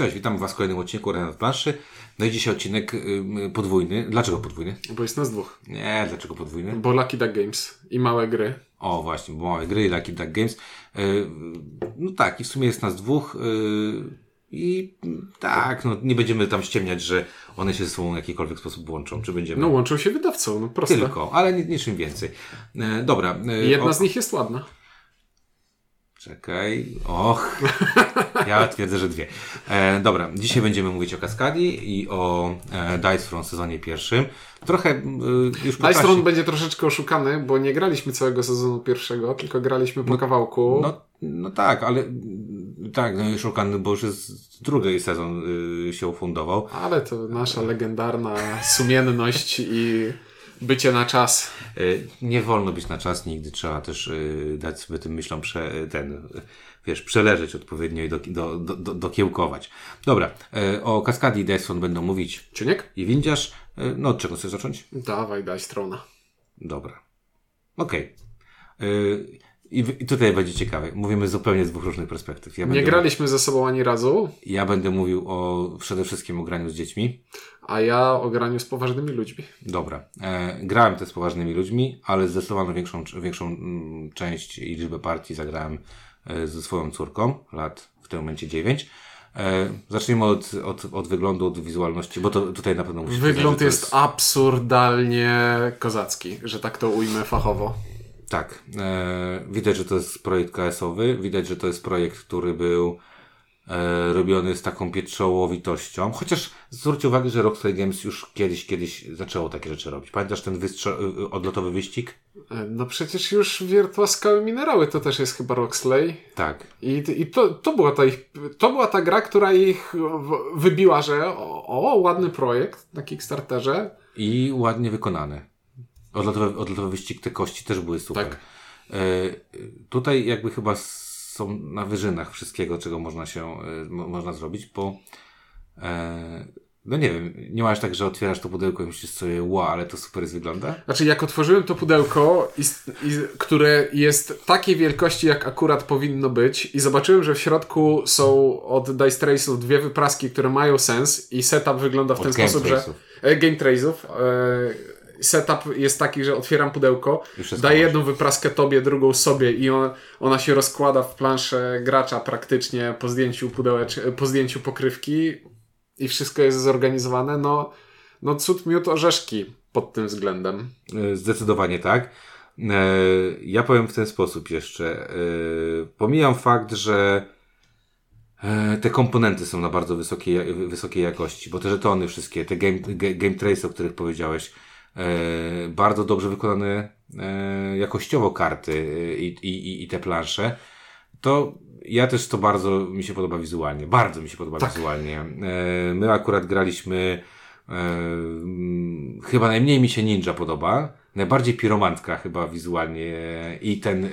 Cześć, witam Was w kolejnym odcinku Renat Planszy. No i dzisiaj odcinek y, podwójny. Dlaczego podwójny? Bo jest nas dwóch. Nie, dlaczego podwójny? Bo Lucky Duck Games i małe gry. O, właśnie, bo małe gry, Lucky Duck Games. Y, no tak, i w sumie jest nas dwóch. Y, I tak, no nie będziemy tam ściemniać, że one się ze sobą w jakikolwiek sposób łączą. Czy będziemy? No łączą się wydawcą, no proste. Tylko, ale ni- niczym więcej. E, dobra. e, Jedna o- z nich jest ładna. Czekaj. Och. Ja twierdzę, że dwie. E, dobra, dzisiaj będziemy mówić o Kaskadii i o e, Dice Throne sezonie pierwszym. Trochę e, już po Dice Throne będzie troszeczkę oszukany, bo nie graliśmy całego sezonu pierwszego, tylko graliśmy po kawałku. No, no tak, ale mm, tak, no już okany, bo już jest drugi sezon y, się ufundował. Ale to nasza legendarna sumienność i bycie na czas. Y, Nie wolno być na czas nigdy, trzeba też y, dać sobie tym myślom prze, ten, wiesz, przeleżeć odpowiednio i do, do, do, do, dokiełkować. Dobra, y, o Kaskadii Throne będą mówić Ciuniek? i Windziarz. Y, No od czego chcesz zacząć? Dawaj, Dice Throna. Dobra. Okej. Y, I, w- I tutaj będzie ciekawe. Mówimy zupełnie z dwóch różnych perspektyw. Ja Nie graliśmy ze sobą ani razu, ja będę mówił o przede wszystkim o graniu z dziećmi. a ja o graniu z poważnymi ludźmi. Dobra. E, grałem też z poważnymi ludźmi, ale zdecydowanie większą, większą mm, część i liczbę partii zagrałem e, ze swoją córką, lat w tym momencie 9. E, zacznijmy od, od, od wyglądu, od wizualności, bo to tutaj na pewno musi Wygląd jest absurdalnie kozacki, że tak to ujmę fachowo. Tak. E, widać, że to jest projekt KS-owy. Widać, że to jest projekt, który był e, robiony z taką pieczołowitością. Chociaż zwróćcie uwagę, że Rockstar Games już kiedyś, kiedyś zaczęło takie rzeczy robić. Pamiętasz ten odlotowy wyścig? E, No przecież już Wiertła Skały Minerały to też jest chyba Roxley. Tak. I, i to, to, była ta ich, to była ta gra, która ich wybiła, że o, o ładny projekt na Kickstarterze. I ładnie wykonane. Odlotowy, odlotowy wyścig, te kości też były super. Tak. E, tutaj jakby chyba są na wyżynach wszystkiego, czego można się, e, mo- można zrobić, bo e, no nie wiem, nie masz tak, że otwierasz to pudełko i myślisz sobie, wow, ale to super jest wygląda? Znaczy, jak otworzyłem to pudełko, i, i, które jest takiej wielkości, jak akurat powinno być, i zobaczyłem, że w środku są od Dice Trace'ów dwie wypraski, które mają sens, i setup wygląda w Od ten Game sposób, że. Trace'ów. E, Game Trace'ów. E, setup jest taki, że otwieram pudełko, daję jedną wypraskę tobie, drugą sobie, i on, ona się rozkłada w planszę gracza praktycznie po zdjęciu pudełecz, po zdjęciu pokrywki, i wszystko jest zorganizowane. No, no cud miód orzeszki pod tym względem. E, Zdecydowanie tak. E, Ja powiem w ten sposób jeszcze. E, Pomijam fakt, że te komponenty są na bardzo wysokiej, wysokiej jakości, bo te żetony wszystkie, te game, game trace, o których powiedziałeś, bardzo dobrze wykonane jakościowo karty i, i, i te plansze, to ja też to bardzo mi się podoba wizualnie. Bardzo mi się podoba wizualnie. E, My akurat graliśmy e, chyba najmniej mi się Ninja podoba. Najbardziej piromantka chyba wizualnie i ten e,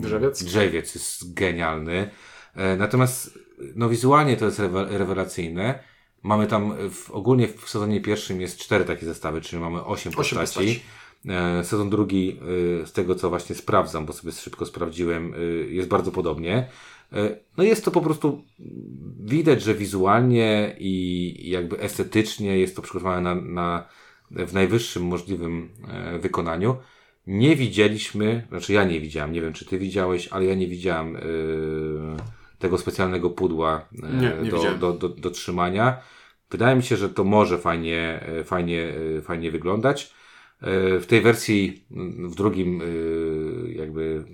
Drzewiec? drzewiec jest genialny. Natomiast no wizualnie to jest rewe- rewelacyjne. Mamy tam w, ogólnie w sezonie pierwszym jest cztery takie zestawy, czyli mamy osiem Osiem postaci. postaci. E, Sezon drugi, y, z tego co właśnie sprawdzam, bo sobie szybko sprawdziłem, y, jest bardzo podobnie. E, No jest to po prostu widać, że wizualnie i jakby estetycznie jest to przygotowane na, na, w najwyższym możliwym e, wykonaniu. Nie widzieliśmy, znaczy ja nie widziałem, nie wiem czy ty widziałeś, ale ja nie widziałem tego specjalnego pudła e, Nie, nie do, do, do, do trzymania. Wydaje mi się, że to może fajnie, e, fajnie, e, fajnie wyglądać. E, W tej wersji, m, w drugim e, jakby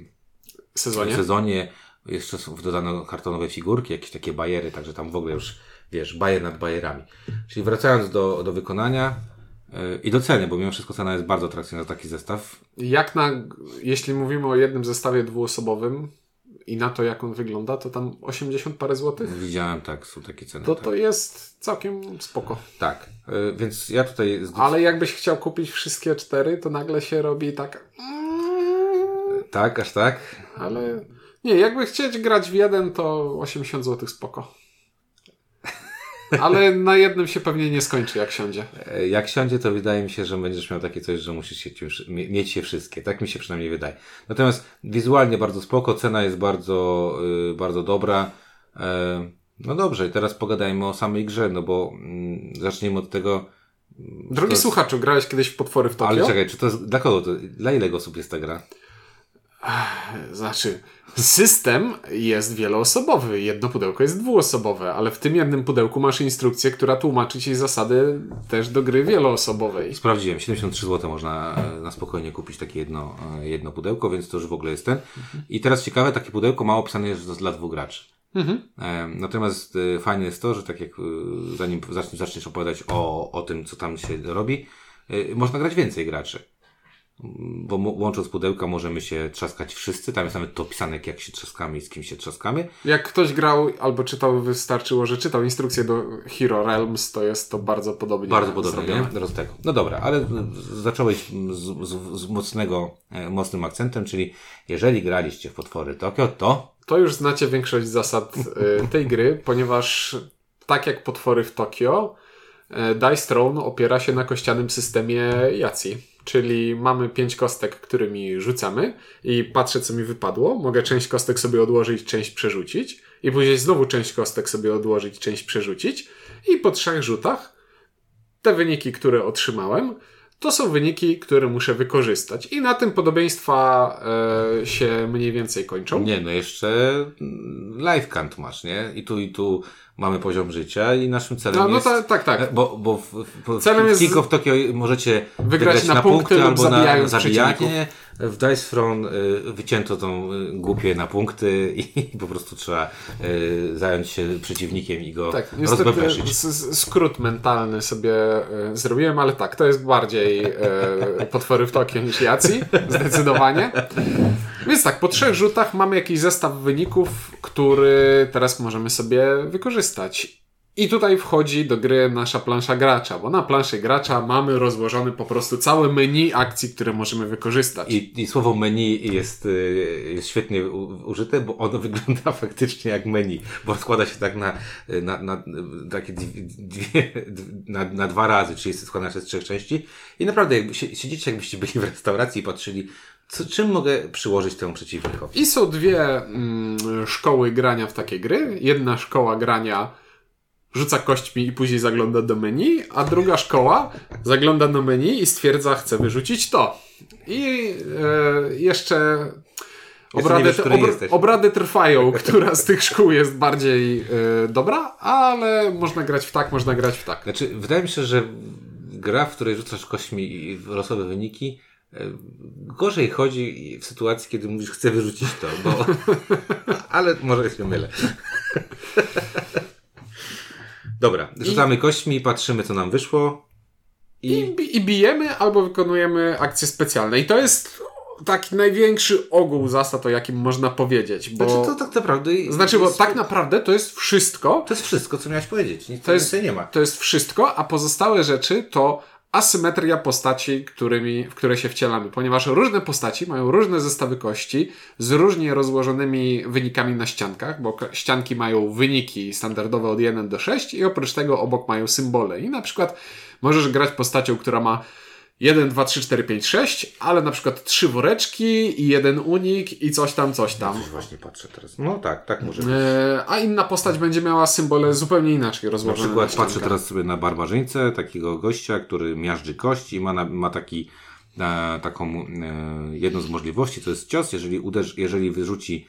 Sezonie. sezonie jeszcze są dodane kartonowe figurki, jakieś takie bajery, także tam w ogóle już, wiesz, bajer nad bajerami. Czyli wracając do, do wykonania e, i do ceny, bo mimo wszystko cena jest bardzo atrakcyjna za taki zestaw. Jak na, jeśli mówimy o jednym zestawie dwuosobowym i na to, jak on wygląda, to tam 80 parę złotych. Widziałem, tak, są takie ceny. To tak. to jest całkiem spoko. tak. E, Więc ja tutaj Ale jakbyś chciał kupić wszystkie cztery, to nagle się robi tak. tak, aż tak. Ale nie, jakby chcieć grać w jeden, to 80 zł spoko. Ale na jednym się pewnie nie skończy, jak siądzie. E, Jak siądzie, to wydaje mi się, że będziesz miał takie coś, że musisz się, mieć się wszystkie. Tak mi się przynajmniej wydaje. Natomiast wizualnie bardzo spoko, cena jest bardzo, y, bardzo dobra. E, no dobrze, i teraz pogadajmy o samej grze, no bo mm, zaczniemy od tego. Drogi słuchaczu, grałeś kiedyś w potwory w Tokio? Ale czekaj, czy to jest, dla kogo to, dla ile osób jest ta gra? Znaczy, system jest wieloosobowy, jedno pudełko jest dwuosobowe, ale w tym jednym pudełku masz instrukcję, która tłumaczy ci zasady też do gry wieloosobowej. Sprawdziłem, 73 zł można e, na spokojnie kupić takie jedno, e, jedno pudełko, więc to już w ogóle jest ten. I teraz ciekawe, takie pudełko ma opisane, jest dla dwóch graczy. E, Natomiast e, fajne jest to, że tak jak zanim zaczniesz, opowiadać o, o tym, co tam się robi, można grać więcej graczy. Bo łącząc pudełka możemy się trzaskać wszyscy. Tam jest nawet to opisane, jak się trzaskamy i z kim się trzaskamy. Jak ktoś grał albo czytał, wystarczyło, że czytał instrukcję do Hero Realms, to jest to bardzo podobnie Bardzo podobnie? Do tego. No dobra, ale zacząłeś z, z, z mocnego, e, mocnym akcentem, czyli jeżeli graliście w potwory Tokio, to To już znacie większość zasad y, tej gry, ponieważ tak jak potwory w Tokio, y, Dice Throne opiera się na kościanym systemie Jacji. Czyli mamy pięć kostek, którymi rzucamy i patrzę, co mi wypadło. Mogę część kostek sobie odłożyć, część przerzucić i później znowu część kostek sobie odłożyć, część przerzucić i po trzech rzutach te wyniki, które otrzymałem, to są wyniki, które muszę wykorzystać. I na tym podobieństwa e, się mniej więcej kończą. nie, no jeszcze mm, life count masz, nie? I tu, i tu mamy poziom życia i naszym celem No, no jest... ta, tak, tak. e, Bo, bo w, w, Celem w jest- King of Tokyo możecie Wygrać na punkty lub albo na zabijanie. W Dice Throne y, wycięto tą y, głupie na punkty i po prostu trzeba y, zająć się przeciwnikiem i go Tak, rozbebeszyć. skrót mentalny sobie zrobiłem, ale tak, to jest bardziej potwory w Tokio niż Jacji, zdecydowanie. Więc tak, po trzech rzutach mamy jakiś zestaw wyników, który teraz możemy sobie wykorzystać. I tutaj wchodzi do gry nasza plansza gracza, bo na planszy gracza mamy rozłożony po prostu całe menu akcji, które możemy wykorzystać. I, I słowo menu jest, y, jest świetnie użyte, bo ono wygląda faktycznie jak menu, bo składa się tak na, na, na takie dwie, na, na dwa razy, czyli jest składane się z trzech części. I naprawdę jakby, sie- siedzicie jakbyście byli w restauracji i patrzyli, co, czym mogę przyłożyć temu przeciwnikowi. I są dwie mm, szkoły grania w takie gry. Jedna szkoła grania rzuca kośćmi i później zagląda do menu, a druga szkoła zagląda do menu i stwierdza, chce wyrzucić to. I e, jeszcze obrady, wiesz, obr- obrady trwają, która z tych szkół jest bardziej e, dobra, ale można grać w tak, można grać w tak. Znaczy, wydaje mi się, że gra, w której rzucasz kośćmi i losowe wyniki, e, gorzej chodzi w sytuacji, kiedy mówisz, chcę wyrzucić to, bo... Ale może się mylę. Dobra, rzucamy kośćmi i patrzymy, co nam wyszło. I, I I bijemy albo wykonujemy akcje specjalne. I to jest taki największy ogół zasad, o jakim można powiedzieć. Bo... znaczy, to tak naprawdę... Znaczy, bo tak naprawdę to jest wszystko. To jest wszystko, co miałeś powiedzieć. Nic To jest, nie ma. to jest wszystko, a pozostałe rzeczy to asymetria postaci, którymi, w które się wcielamy, ponieważ różne postaci mają różne zestawy kości z różnie rozłożonymi wynikami na ściankach, bo ścianki mają wyniki standardowe od 1 do 6 i oprócz tego obok mają symbole. I na przykład możesz grać postacią, która ma 1, 2, 3, 4, 5, 6, ale na przykład trzy woreczki i jeden unik i coś tam, coś tam. Już właśnie patrzę teraz. No tak, tak może być. E, a inna postać będzie miała symbole zupełnie inaczej Na rozłożone. przykład ściankach. patrzę teraz sobie na barbarzyńcę, takiego gościa, który miażdży kość i ma, na, ma taki, e, taką e, jedną z możliwości, to jest cios, jeżeli, uderzy, jeżeli wyrzuci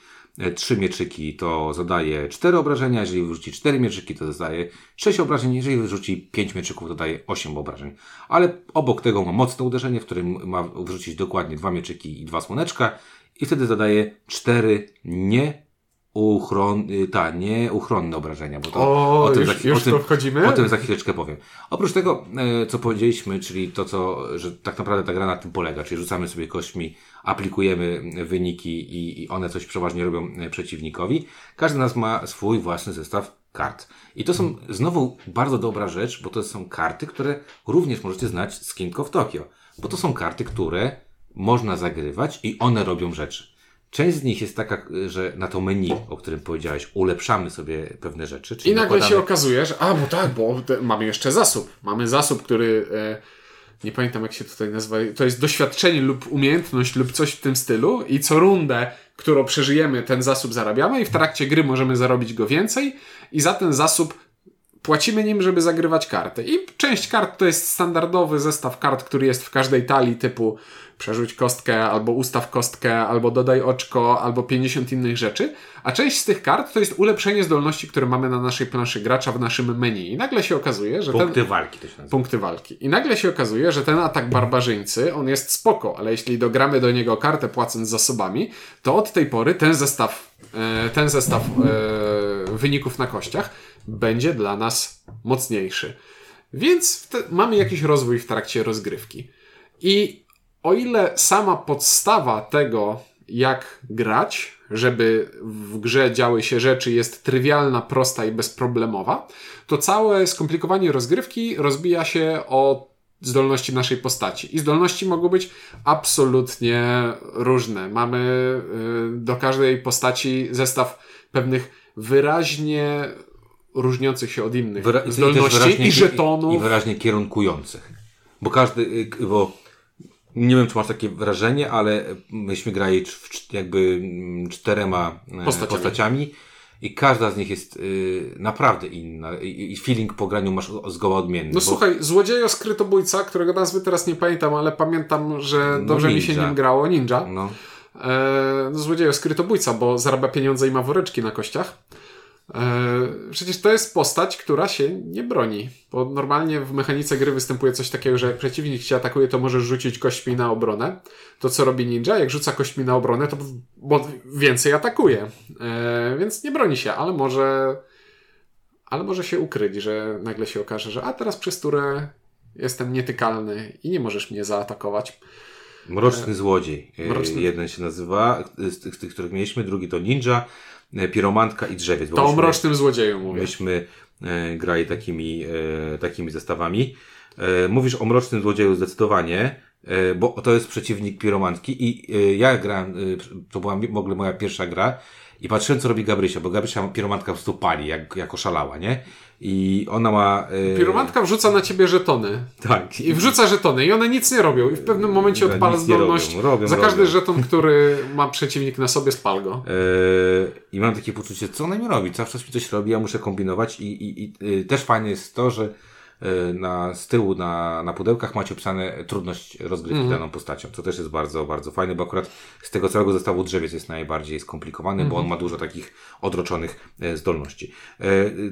trzy mieczyki, to zadaje cztery obrażenia, jeżeli wyrzuci cztery mieczyki, to zadaje sześć obrażeń, jeżeli wyrzuci pięć mieczyków, to daje osiem obrażeń. Ale obok tego ma mocne uderzenie, w którym ma wyrzucić dokładnie dwa mieczyki i dwa słoneczka i wtedy zadaje cztery nie uchron, y, ta, nieuchronne obrażenia, bo to O, tym już- już w to wchodzimy? o tym za chwileczkę powiem. Oprócz tego, e, co powiedzieliśmy, czyli to, co, że tak naprawdę ta gra na tym polega, czyli rzucamy sobie kośćmi, aplikujemy wyniki i, i one coś przeważnie robią e, przeciwnikowi. Każdy z nas ma swój własny zestaw kart. I to są znowu bardzo dobra rzecz, bo to są karty, które również możecie znać z King of Tokyo. Bo to są karty, które można zagrywać i one robią rzeczy. Część z nich jest taka, że na to menu, o którym powiedziałeś, ulepszamy sobie pewne rzeczy. I nagle nakładamy- się okazuje, że a, bo tak, bo te, mamy jeszcze zasób. Mamy zasób, który e, nie pamiętam jak się tutaj nazywa. To jest doświadczenie lub umiejętność lub coś w tym stylu i co rundę którą przeżyjemy, ten zasób zarabiamy i w trakcie gry możemy zarobić go więcej i za ten zasób płacimy nim, żeby zagrywać karty. I część kart to jest standardowy zestaw kart, który jest w każdej talii typu przerzuć kostkę, albo ustaw kostkę, albo dodaj oczko, albo 50 innych rzeczy. A część z tych kart to jest ulepszenie zdolności, które mamy na naszej planszy gracza w naszym menu. I nagle się okazuje, że Punkty ten... walki to się nazywa. Punkty walki. I nagle się okazuje, że ten atak barbarzyńcy, on jest spoko, ale jeśli dogramy do niego kartę płacąc zasobami, to od tej pory ten zestaw, e, ten zestaw e, wyników na kościach będzie dla nas mocniejszy. Więc te, mamy jakiś rozwój w trakcie rozgrywki. I o ile sama podstawa tego, jak grać, żeby w grze działy się rzeczy, jest trywialna, prosta i bezproblemowa, to całe skomplikowanie rozgrywki rozbija się o zdolności naszej postaci. I zdolności mogą być absolutnie różne. Mamy y, do każdej postaci zestaw pewnych wyraźnie różniących się od innych Wyra- i zdolności też wyraźnie- i żetonów. I wyraźnie kierunkujących. Bo każdy, y, bo nie wiem, czy masz takie wrażenie, ale myśmy grali w jakby mm, czterema e, Postaciami. postaciami. I każda z nich jest y, naprawdę inna. I, I feeling po graniu masz zgoła odmienny. No bo- słuchaj, złodziejo skrytobójca, którego nazwy teraz nie pamiętam, ale pamiętam, że No, dobrze mi się nim grało, ninja. No. E, no, złodziejo skrytobójca, bo zarabia pieniądze i ma woreczki na kościach. E, przecież to jest postać, która się nie broni. Bo normalnie w mechanice gry występuje coś takiego, że jak przeciwnik cię atakuje, to możesz rzucić kośćmi na obronę. To co robi ninja? Jak rzuca kośćmi na obronę, to bo więcej atakuje. E, więc nie broni się, ale może ale może się ukryć, że nagle się okaże, że a teraz przez turę jestem nietykalny i nie możesz mnie zaatakować. Mroczny Złodziej. E, Mroczny- Jeden się nazywa, z tych, których mieliśmy, drugi to Ninja, Piromantka i Drzewiec. To o mrocznym złodzieju mówię. Myśmy e, grali takimi, e, takimi zestawami. E, mówisz o Mrocznym Złodzieju zdecydowanie, e, bo to jest przeciwnik Piromantki i e, ja grałem, e, to była w ogóle moja pierwsza gra i patrzyłem, co robi Gabrysia, bo Gabrysia Piromantka po prostu pali, jak, jak oszalała, nie? I ona ma... E, Piromantka wrzuca na ciebie żetony. Tak. I wrzuca żetony i one nic nie robią. I w pewnym momencie Nic odpala zdolność. robią, robią, Za każdy robią. żeton, który ma przeciwnik na sobie, spal go. E, I mam takie poczucie, co ona mi robi? Cały czas mi coś robi, ja muszę kombinować i, i, i też fajne jest to, że na, z tyłu na, na pudełkach macie opisane trudność rozgrywki Mhm. daną postacią, co też jest bardzo, bardzo fajne, bo akurat z tego całego zestawu drzewiec jest najbardziej skomplikowany, bo on Mhm. ma dużo takich odroczonych e, zdolności. E,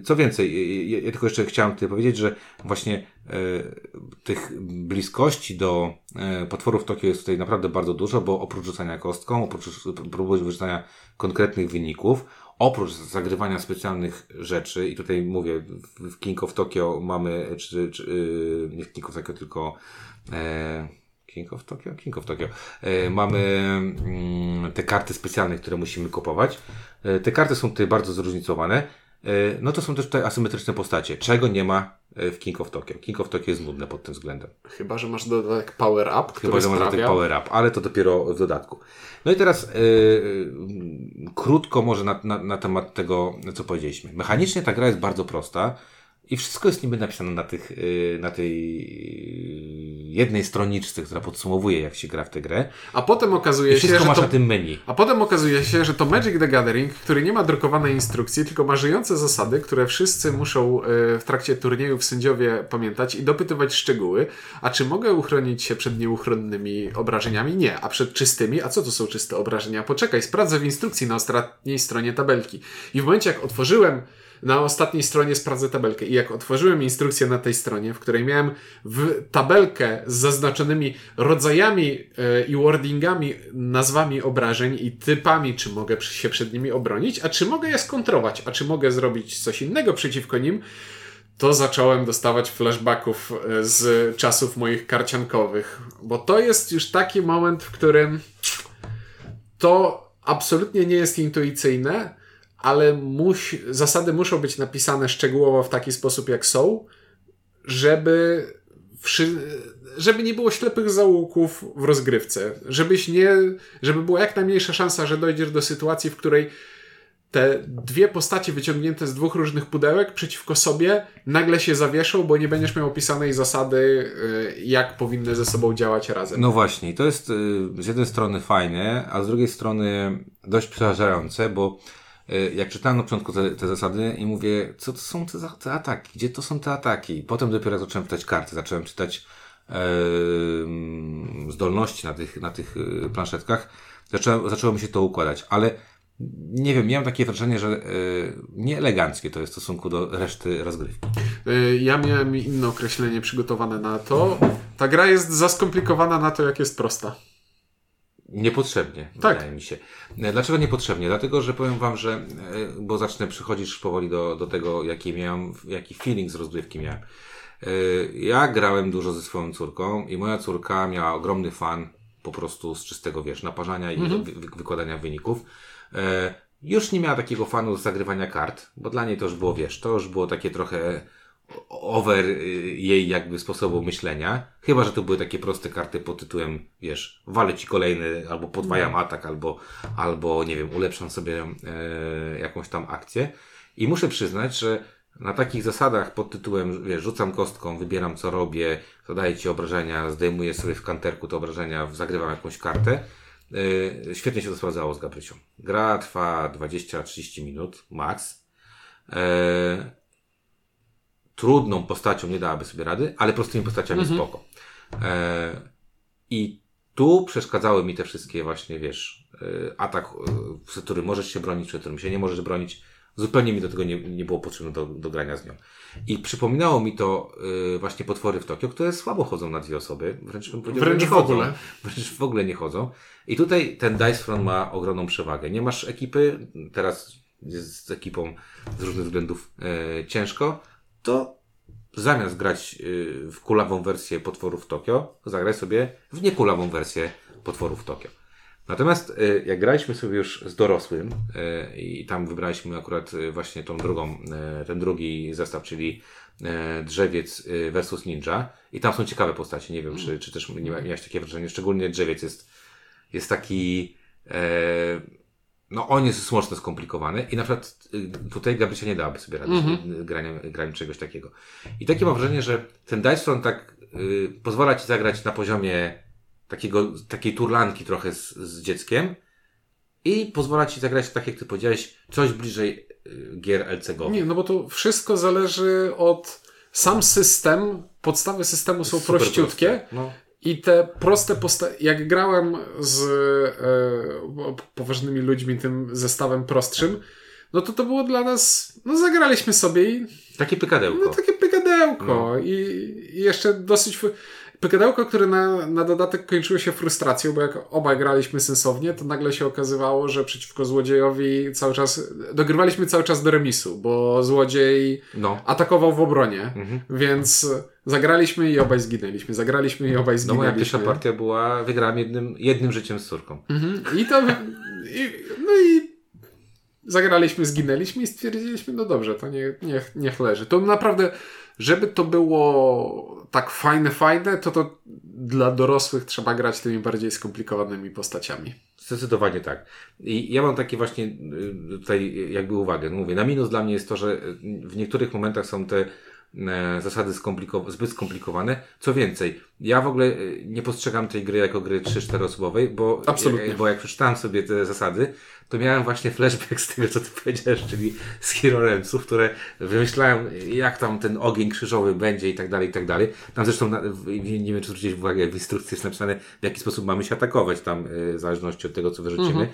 Co więcej, y, ja, tylko jeszcze chciałem tutaj powiedzieć, że właśnie e, tych bliskości do e, potworów Tokio jest tutaj naprawdę bardzo dużo, bo oprócz rzucania kostką, oprócz próby wyrzucania konkretnych wyników, oprócz zagrywania specjalnych rzeczy, i tutaj mówię, w King of Tokyo mamy, czy, czy yy, nie w King of Tokyo, tylko e, King of Tokyo? King of Tokyo. E, mamy mm, te karty specjalne, które musimy kupować. E, te karty są tutaj bardzo zróżnicowane. E, no to są też tutaj asymetryczne postacie, czego nie ma e, w King of Tokyo. King of Tokyo jest nudne pod tym względem. Chyba, że masz dodatek Power Up, Chyba, że ten sprawia... power up, ale to dopiero w dodatku. No i teraz yy, krótko może na, na, na temat tego, co powiedzieliśmy. Mechanicznie ta gra jest bardzo prosta i wszystko jest niby napisane na, tych, yy, na tej yy, jednej stroniczce, która podsumowuje, jak się gra w tę grę. A potem I okazuje się, wszystko że masz to... na tym menu. A potem okazuje się, że to Magic the Gathering, który nie ma drukowanej instrukcji, tylko ma żyjące zasady, które wszyscy muszą e, w trakcie turniejów sędziowie pamiętać i dopytywać szczegóły. A czy mogę uchronić się przed nieuchronnymi obrażeniami? Nie. A przed czystymi? A co to są czyste obrażenia? Poczekaj, sprawdzę w instrukcji na ostatniej stronie tabelki. I w momencie, jak otworzyłem na ostatniej stronie sprawdzę tabelkę. I jak otworzyłem instrukcję na tej stronie, w której miałem w tabelkę z zaznaczonymi rodzajami e, i wordingami, nazwami obrażeń i typami, czy mogę się przed nimi obronić, a czy mogę je skontrować, a czy mogę zrobić coś innego przeciwko nim, to zacząłem dostawać flashbacków e, z czasów moich karciankowych. Bo to jest już taki moment, w którym to absolutnie nie jest intuicyjne, ale zasady muszą być napisane szczegółowo w taki sposób, jak są, żeby, żeby nie było ślepych zaułków w rozgrywce. Żebyś nie, żeby była jak najmniejsza szansa, że dojdziesz do sytuacji, w której te dwie postacie wyciągnięte z dwóch różnych pudełek przeciwko sobie nagle się zawieszą, bo nie będziesz miał opisanej zasady, y, jak powinny ze sobą działać razem. No właśnie, to jest y, z jednej strony fajne, a z drugiej strony dość przerażające, bo jak czytałem na początku te, te zasady i mówię, co to są te, te ataki, gdzie to są te ataki? Potem dopiero zacząłem czytać karty, zacząłem czytać e, zdolności na tych, na tych planszetkach, zaczęło, zaczęło mi się to układać, ale nie wiem, miałem takie wrażenie, że yy, nieeleganckie to jest w stosunku do reszty rozgrywki. Yy, ja miałem inne określenie przygotowane na to. Ta gra jest za skomplikowana na to, jak jest prosta. Niepotrzebnie, tak. wydaje mi się. E, dlaczego niepotrzebnie? Dlatego, że powiem wam, że, e, bo zacznę przychodzić powoli do, do tego, jaki miałem, jaki feeling z rozgrywki miałem. Ja grałem dużo ze swoją córką i moja córka miała ogromny fan po prostu z czystego, wiesz, naparzania i mhm. wy wykładania wyników. E, już nie miała takiego fanu z zagrywania kart, bo dla niej to już było, wiesz, to już było takie trochę over y, jej jakby sposobu myślenia. Chyba, że to były takie proste karty pod tytułem, wiesz, walę ci kolejny, albo podwajam no. atak, albo, albo nie wiem, ulepszam sobie e, jakąś tam akcję. I muszę przyznać, że na takich zasadach pod tytułem, wiesz, rzucam kostką, wybieram co robię, zadaję ci obrażenia, zdejmuję sobie w kanterku te obrażenia, zagrywam jakąś kartę, Yy, świetnie się to sprawdzało z Gabrysią. Gra trwa 20-30 minut, max. Yy, trudną postacią nie dałaby sobie rady, ale prostymi postaciami mhm. spoko. Yy, I tu przeszkadzały mi te wszystkie właśnie, wiesz, atak, w którym możesz się bronić, przed którym się nie możesz bronić. Zupełnie mi do tego nie, nie było potrzebne do, do grania z nią. I przypominało mi to yy, właśnie potwory w Tokio, które słabo chodzą na dwie osoby. Wręcz, wręcz nie w ogóle. Wręcz w ogóle nie chodzą. I tutaj ten Dice Front ma ogromną przewagę. Nie masz ekipy, teraz jest z ekipą z różnych względów yy, ciężko, to zamiast grać yy, w kulawą wersję potworów Tokio, zagraj sobie w niekulawą wersję potworów Tokio. Natomiast e, jak graliśmy sobie już z dorosłym e, i tam wybraliśmy akurat e, właśnie tą drugą, ten drugi zestaw, czyli drzewiec versus ninja i tam są ciekawe postacie. Nie wiem, czy, czy też miałeś takie wrażenie. Szczególnie drzewiec jest, jest taki no on jest mocno skomplikowany i na przykład tutaj Gabrysia nie dałaby sobie rady mm -hmm. graniem, graniem czegoś takiego. I takie mam wrażenie, że ten Dice Front tak y, pozwala ci zagrać na poziomie takiego, takiej turlanki trochę z, z dzieckiem i pozwala ci zagrać, tak jak ty powiedziałeś, coś bliżej y, gier LCG. Nie, no bo to wszystko zależy od sam system, podstawy systemu są prościutkie. No. I te proste postacie, jak grałem z e, poważnymi ludźmi tym zestawem prostszym, no to to było dla nas, no zagraliśmy sobie i... Takie pykadełko. No takie pykadełko no. I, i jeszcze dosyć... Pykadełko, które na, na dodatek kończyło się frustracją, bo jak obaj graliśmy sensownie, to nagle się okazywało, że przeciwko złodziejowi cały czas, dogrywaliśmy cały czas do remisu, bo złodziej no. atakował w obronie, mhm. więc zagraliśmy i obaj zginęliśmy, zagraliśmy i obaj zginęliśmy. No moja pierwsza partia była, wygrałem jednym, jednym życiem z córką. Mhm. I to, i, no i zagraliśmy, zginęliśmy i stwierdziliśmy, no dobrze, to nie, niech, niech leży. To naprawdę żeby to było tak fajne, fajne, to to dla dorosłych trzeba grać tymi bardziej skomplikowanymi postaciami. Zdecydowanie tak. I ja mam takie właśnie y, tutaj jakby uwagę. No mówię, na minus dla mnie jest to, że w niektórych momentach są te zasady skomplikow zbyt skomplikowane. Co więcej, ja w ogóle e, nie postrzegam tej gry jako gry 3-4 osobowej, bo, Absolutnie. bo jak przeczytałem sobie te zasady, to miałem właśnie flashback z tego, co ty powiedziałeś, czyli z Hero Ramsów, które wymyślałem, jak tam ten ogień krzyżowy będzie i tak dalej, i tak dalej. Tam zresztą, nie wiem, czy zwróciłeś uwagę, w instrukcji jest napisane, w jaki sposób mamy się atakować tam, e, w zależności od tego, co wyrzucimy. Mhm.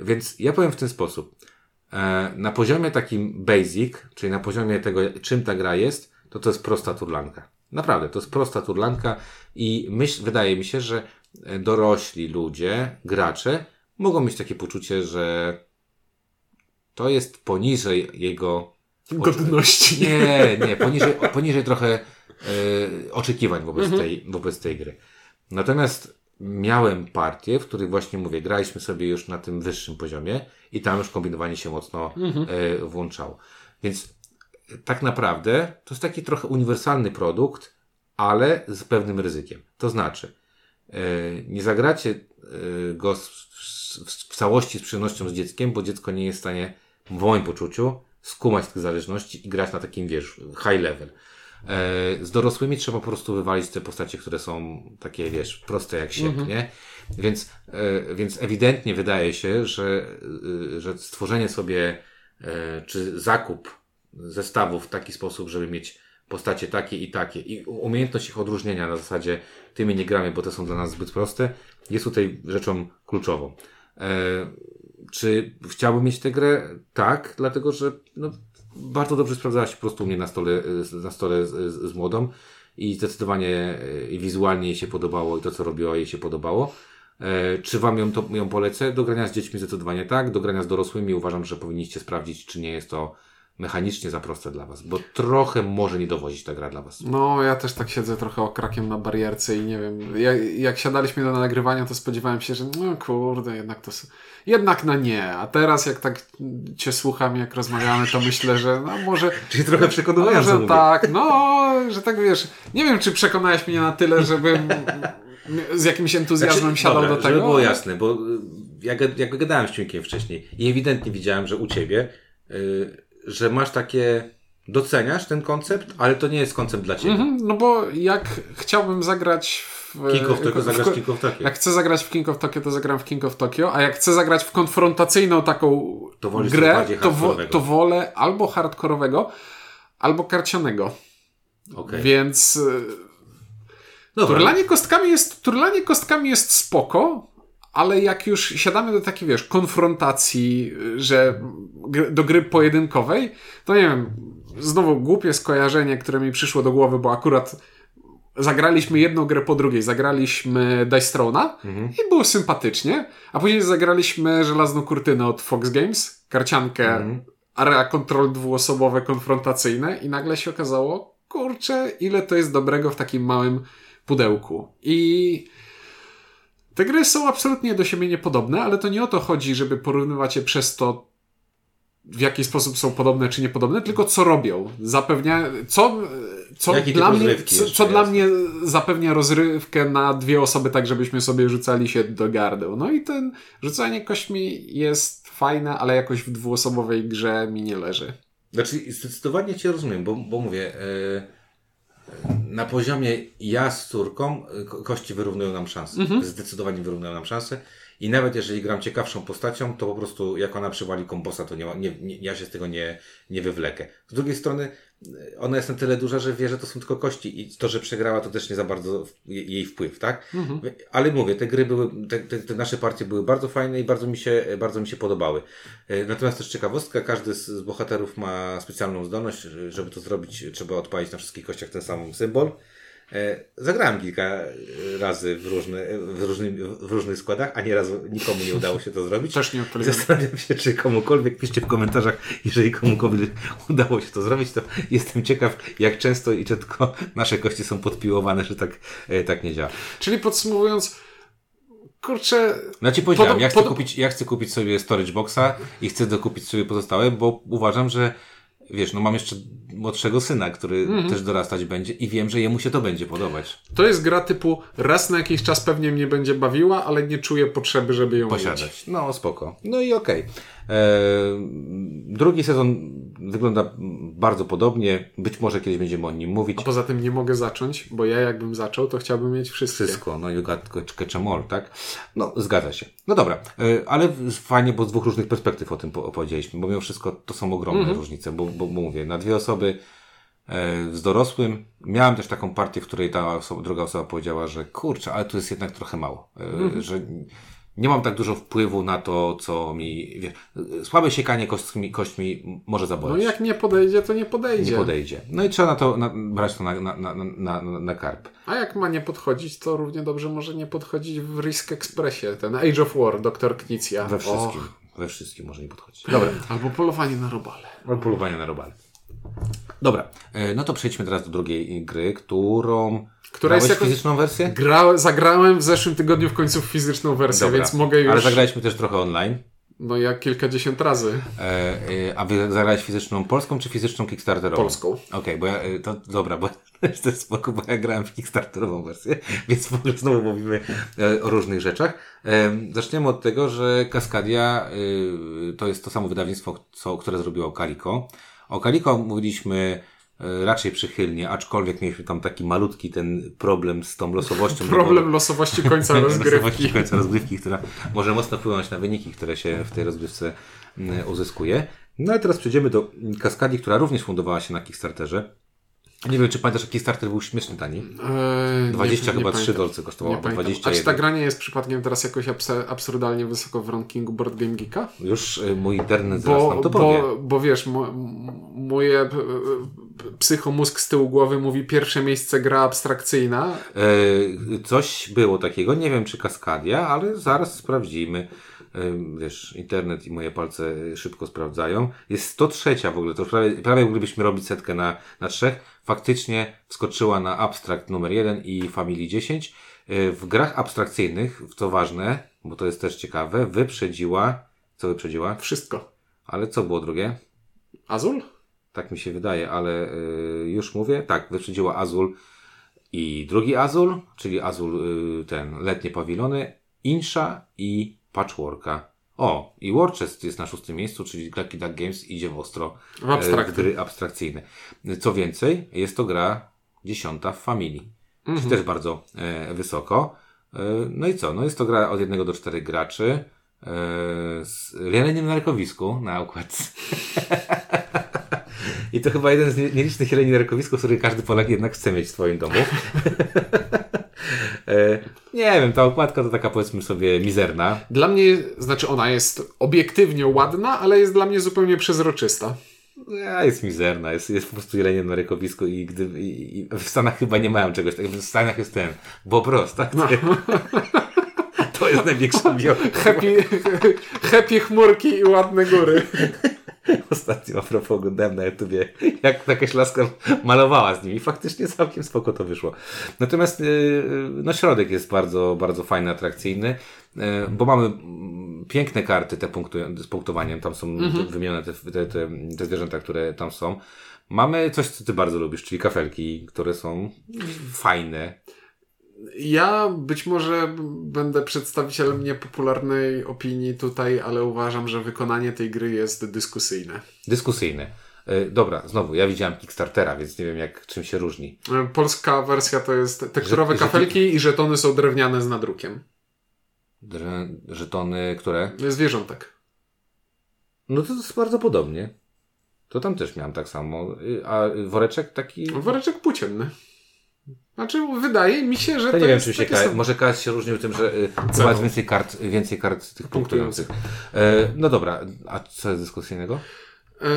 Więc ja powiem w ten sposób. E, na poziomie takim basic, czyli na poziomie tego, czym ta gra jest, to to jest prosta turlanka. Naprawdę, to jest prosta turlanka i myśl, wydaje mi się, że dorośli ludzie, gracze, mogą mieć takie poczucie, że to jest poniżej jego godności. Nie, nie, poniżej, poniżej trochę e, oczekiwań wobec, mhm. tej, wobec tej gry. Natomiast miałem partie, w których właśnie mówię, graliśmy sobie już na tym wyższym poziomie i tam już kombinowanie się mocno mhm. e, włączało. Więc tak naprawdę to jest taki trochę uniwersalny produkt, ale z pewnym ryzykiem. To znaczy, e, nie zagracie e, go w, w, w całości z przyjemnością z dzieckiem, bo dziecko nie jest w stanie, w moim poczuciu, skumać tych zależności i grać na takim, wiesz, high level. E, z dorosłymi trzeba po prostu wywalić te postacie, które są takie, wiesz, proste jak siek, nie? Więc, e, więc ewidentnie wydaje się, że, e, że stworzenie sobie czy zakup zestawów w taki sposób, żeby mieć postacie takie i takie i umiejętność ich odróżnienia na zasadzie tymi nie gramy, bo te są dla nas zbyt proste, jest tutaj rzeczą kluczową. Czy chciałbym mieć tę grę? Tak, dlatego że no, bardzo dobrze sprawdzała się po prostu u mnie na stole, na stole z, z, z młodą i zdecydowanie e, i wizualnie jej się podobało i to, co robiła jej się podobało. E, czy wam ją, to, ją polecę? Do grania z dziećmi zdecydowanie tak, do grania z dorosłymi uważam, że powinniście sprawdzić, czy nie jest to mechanicznie za proste dla was, bo trochę może nie dowozić ta gra dla was. No, ja też tak siedzę trochę okrakiem na barierce i nie wiem, jak, jak siadaliśmy do nagrywania, to spodziewałem się, że no kurde, jednak to, jednak na nie, a teraz jak tak cię słucham, jak rozmawiamy, to myślę, że no może, Czyli trochę przekonująco że tak, no, że tak wiesz, nie wiem, czy przekonałeś mnie na tyle, żebym z jakimś entuzjazmem siadał Znaczy, dobra, do tego. Żeby było jasne, bo y, ja, gad- jak gadałem z Ciunkiem wcześniej i ewidentnie widziałem, że u Ciebie, y, że masz takie, doceniasz ten koncept, ale to nie jest koncept dla Ciebie. Mhm, no bo jak chciałbym zagrać w... King of Tokyo w- zagrasz w- King of Tokyo. Jak chcę zagrać w King of Tokyo, to zagram w King of Tokyo, a jak chcę zagrać w konfrontacyjną taką To grę, to, wo, to wolę albo hardkorowego, albo karcianego. Okej. Więc Dobra. turlanie kostkami jest, turlanie kostkami jest spoko, ale jak już siadamy do takiej, wiesz, konfrontacji, y, że do gry pojedynkowej, to nie wiem, znowu głupie skojarzenie, które mi przyszło do głowy, bo akurat zagraliśmy jedną grę po drugiej. Zagraliśmy Dice Throne'a i było sympatycznie, a później zagraliśmy Żelazną Kurtynę od Fox Games, karciankę area control dwuosobowe, konfrontacyjne i nagle się okazało, kurczę, ile to jest dobrego w takim małym pudełku. I te gry są absolutnie do siebie niepodobne, ale to nie o to chodzi, żeby porównywać je przez to, w jaki sposób są podobne czy niepodobne, tylko co robią. Zapewnia, co, co Jaki dla mnie, co, co dla mnie zapewnia rozrywkę na dwie osoby, tak żebyśmy sobie rzucali się do gardeł. No i ten rzucanie kośćmi jest fajne, ale jakoś w dwuosobowej grze mi nie leży. Znaczy, zdecydowanie Cię rozumiem, bo, bo mówię, e, na poziomie ja z córką ko- kości wyrównują nam szanse. Zdecydowanie wyrównują nam szanse. I nawet jeżeli gram ciekawszą postacią, to po prostu jak ona przywali kombosa, to nie, nie, nie, ja się z tego nie, nie wywlekę. Z drugiej strony, ona jest na tyle duża, że wie, że to są tylko kości i to, że przegrała, to też nie za bardzo jej wpływ, tak? Ale mówię, te gry były, te, te, te nasze partie były bardzo fajne i bardzo mi się, bardzo mi się podobały. E, Natomiast też ciekawostka, każdy z, z bohaterów ma specjalną zdolność, że- żeby to zrobić, trzeba odpalić na wszystkich kościach ten sam symbol. E, Zagrałem kilka e, razy w, różne, w, różny, w różnych składach, a nieraz nikomu nie udało się to zrobić. Też nie odpaliłem. Zastanawiam się, czy komukolwiek, piszcie w komentarzach, jeżeli komukolwiek udało się to zrobić, to jestem ciekaw, jak często i czy tylko nasze kości są podpiłowane, że tak, e, tak nie działa. Czyli podsumowując, kurczę, No ci powiedziałem, Podob- ja, chcę kupić, ja chcę kupić sobie storage boxa i chcę dokupić sobie pozostałe, bo uważam, że wiesz, no mam jeszcze młodszego syna, który Mhm. też dorastać będzie i wiem, że jemu się to będzie podobać. to jest gra typu raz na jakiś czas pewnie mnie będzie bawiła, ale nie czuję potrzeby, żeby ją mieć. Posiadać. No spoko. No i okej. Eee, Drugi sezon wygląda bardzo podobnie. Być może kiedyś będziemy o nim mówić. A poza tym nie mogę zacząć, bo ja jakbym zaczął, to chciałbym mieć wszystkie. Wszystko, no you got catch 'em all, tak? No, zgadza się. No dobra, e, ale fajnie, bo z dwóch różnych perspektyw o tym po- opowiedzieliśmy, bo mimo wszystko to są ogromne Mhm. różnice, bo, bo, mówię, na dwie osoby e, z dorosłym. Miałem też taką partię, w której ta osoba, druga osoba powiedziała, że kurczę, ale tu jest jednak trochę mało, e, Mhm. że nie mam tak dużo wpływu na to, co mi, wie, słabe siekanie kośćmi, kośćmi może No zaboleć. jak nie podejdzie, to nie podejdzie. nie podejdzie. No i trzeba na to, na, brać to na, na, na, na, na, karp. A jak ma nie podchodzić, to równie dobrze może nie podchodzić w Risk Expressie, ten Age of War, doktor Knicja. We wszystkim. Och. We wszystkim może nie podchodzić. Dobra. Albo polowanie na robale. Od polowania na robale. Dobra, e, no to przejdźmy teraz do drugiej gry, którą. Która jest Grałeś jako- fizyczną wersję? Gra, zagrałem w zeszłym tygodniu w końcu fizyczną wersję, Dobra. więc mogę już... Ale zagraliśmy też trochę online. No jak kilkadziesiąt razy. E, e, a wy zagrałeś fizyczną polską czy fizyczną kickstarterową? Polską. Okej, okay, bo ja, e, to dobra, bo to jest spoko, bo ja grałem w kickstarterową wersję, więc w ogóle znowu mówimy e, o różnych rzeczach. E, zaczniemy od tego, że Kaskadia to jest to samo wydawnictwo, co, które zrobiło Calico. O Calico mówiliśmy E, raczej przychylnie, aczkolwiek mieliśmy tam taki malutki ten problem z tą losowością. problem losowości końca rozgrywki. losowości końca rozgrywki, która może mocno wpłynąć na wyniki, które się w tej rozgrywce uzyskuje. No ale teraz przejdziemy do Kaskadii, która również fundowała się na Kickstarterze. Nie wiem, czy pamiętasz, jaki starter był śmieszny tani? Eee, 20 nie, chyba nie 3 dolce kosztowało, nie 20. A czy ta gra nie jest przypadkiem teraz jakoś absurdalnie wysoko w rankingu Board Game Geeka? Już y, mój internet zaraz bo, nam to powie. Bo, bo wiesz, mo, moje psychomózg z tyłu głowy mówi pierwsze miejsce gra abstrakcyjna. Eee, coś było takiego, nie wiem czy Kaskadia, ale zaraz sprawdzimy wiesz, internet i moje palce szybko sprawdzają. Jest 103 w ogóle, to prawie, prawie moglibyśmy robić setkę na, na trzech. Faktycznie wskoczyła na abstrakt numer 1 i Family 10. E, w grach abstrakcyjnych, to ważne, bo to jest też ciekawe, wyprzedziła, co wyprzedziła? Wszystko. Ale co było drugie? Azul? Tak mi się wydaje, ale y, już mówię. Tak, wyprzedziła Azul i drugi Azul, czyli Azul y, ten letnie pawilony, Insha i Patchworka. O, i Warchest jest na szóstym miejscu, czyli Lucky Duck Games idzie w ostro w, abstrakty. w gry abstrakcyjne. Co więcej, jest to gra dziesiąta w familii. Mhm. Czyli też bardzo e, wysoko. E, no i co? No jest to gra od jednego do czterech graczy e, z jeleniem na rękowisku na układce. I to chyba jeden z nielicznych jeleni na rękowisku, który każdy Polak jednak chce mieć w swoim domu. E, nie wiem, ta okładka to taka powiedzmy sobie mizerna. Dla mnie, znaczy ona jest obiektywnie ładna, ale jest dla mnie zupełnie przezroczysta. Ja, jest mizerna, jest, jest po prostu jeleniem na rykowisku i, gdy, i, i w Stanach chyba nie mają czegoś takiego. W Stanach jest ten Bobros, tak? No. To jest największa biografia. Happy, happy chmurki i ładne góry. Ostatnio a propos oglądałem na YouTubie, jak jakaś laska malowała z nimi. Faktycznie całkiem spoko to wyszło. Natomiast yy, no środek jest bardzo, bardzo fajny, atrakcyjny, yy, bo mamy mm, piękne karty te punktu, z punktowaniem. Tam są mhm. wymienione te, te, te, te zwierzęta, które tam są. Mamy coś, co ty bardzo lubisz, czyli kafelki, które są fajne. Ja być może będę przedstawicielem niepopularnej opinii tutaj, ale uważam, że wykonanie tej gry jest dyskusyjne. Dyskusyjne. E, dobra, znowu, ja widziałem Kickstartera, więc nie wiem jak czym się różni. E, polska wersja to jest tekturowe Że, kafelki i żetony są drewniane z nadrukiem. Dre, żetony, które? Zwierzątek. No to jest bardzo podobnie. To tam też miałem tak samo. Y, a woreczek taki. Woreczek płócienny. Znaczy, wydaje mi się, że to, to nie wiem, czy się ka- może KS się różnił tym, że y, masz więcej kart, więcej kart tych punktujących. E, no dobra, a co jest dyskusyjnego? E,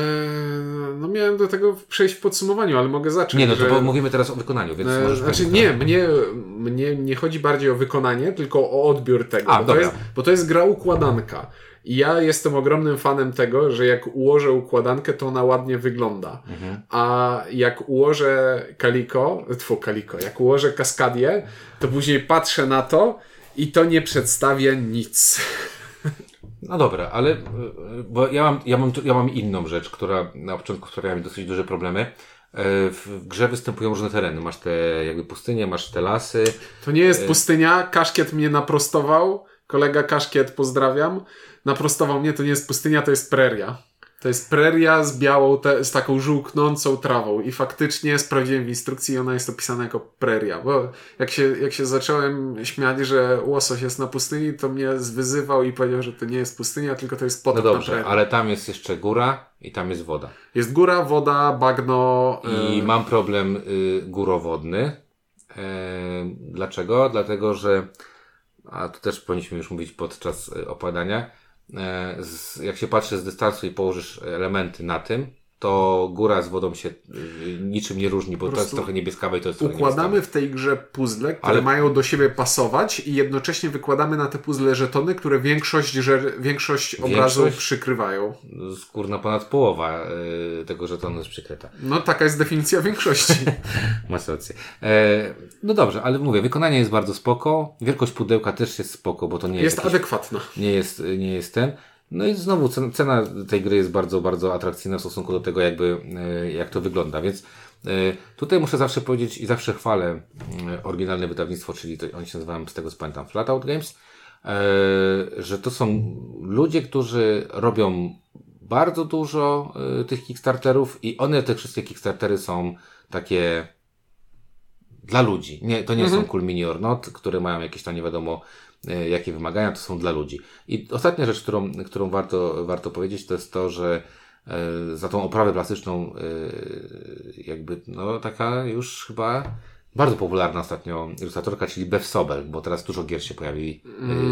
no miałem do tego przejść w podsumowaniu, ale mogę zacząć. Nie, no to że... mówimy teraz o wykonaniu, więc e, Znaczy nie, mnie, mnie nie chodzi bardziej o wykonanie, tylko o odbiór tego. A, bo, dobra. To jest, bo to jest gra układanka. I ja jestem ogromnym fanem tego, że jak ułożę układankę, to ona ładnie wygląda. Mhm. A jak ułożę kaliko, tfu, kaliko, jak ułożę kaskadię, to później patrzę na to i to nie przedstawia nic. No dobra, ale e, bo ja mam, ja mam, ja mam inną rzecz, która na początku sprawiała mi dosyć duże problemy. E, w grze występują różne tereny. Masz te jakby pustynie, masz te lasy. To nie jest e, pustynia. Kaszkiet mnie naprostował. Kolega Kaszkiet, pozdrawiam naprostował mnie, to nie jest pustynia, to jest preria. To jest preria z białą, te, z taką żółknącą trawą i faktycznie sprawdziłem w instrukcji i ona jest opisana jako preria, bo jak się, jak się zacząłem śmiać, że łosoś jest na pustyni, to mnie zwyzywał i powiedział, że to nie jest pustynia, tylko to jest potok No dobrze, ale tam jest jeszcze góra i tam jest woda. Jest góra, woda, bagno. I y... mam problem y, górowodny. E, dlaczego? Dlatego, że a to też powinniśmy już mówić podczas y, E, jak się patrzy z dystansu i położysz elementy na tym, to góra z wodą się y, niczym nie różni, bo to jest trochę niebieskawe i to jest Układamy w tej grze puzzle, które Ale... mają do siebie pasować i jednocześnie wykładamy na te puzzle żetony, które większość, że, większość obrazu przykrywają. Skórna ponad połowa y, tego żetonu jest przykryta. No taka jest definicja większości. Masz rację. E, no dobrze, ale mówię, wykonanie jest bardzo spoko. Wielkość pudełka też jest spoko, bo to nie jest... Jest jakiś, adekwatna. Nie jest, nie jest ten. No i znowu cena tej gry jest bardzo, bardzo atrakcyjna w stosunku do tego, jakby, e, jak to wygląda, więc e, tutaj muszę zawsze powiedzieć i zawsze chwalę e, oryginalne wydawnictwo, czyli to, oni się nazywają, z tego co pamiętam, Flatout Games, że to są ludzie, którzy robią bardzo dużo tych Kickstarterów i one, te wszystkie Kickstartery są takie dla ludzi. Nie, to nie mhm. są Cool Mini or Not, które mają jakieś tam nie wiadomo jakie wymagania to są dla ludzi. I ostatnia rzecz, którą, którą warto, warto powiedzieć, to jest to, że e, za tą oprawę plastyczną, e, jakby, no taka już chyba bardzo popularna ostatnio ilustratorka, czyli Bev Sobel, bo teraz dużo gier się pojawi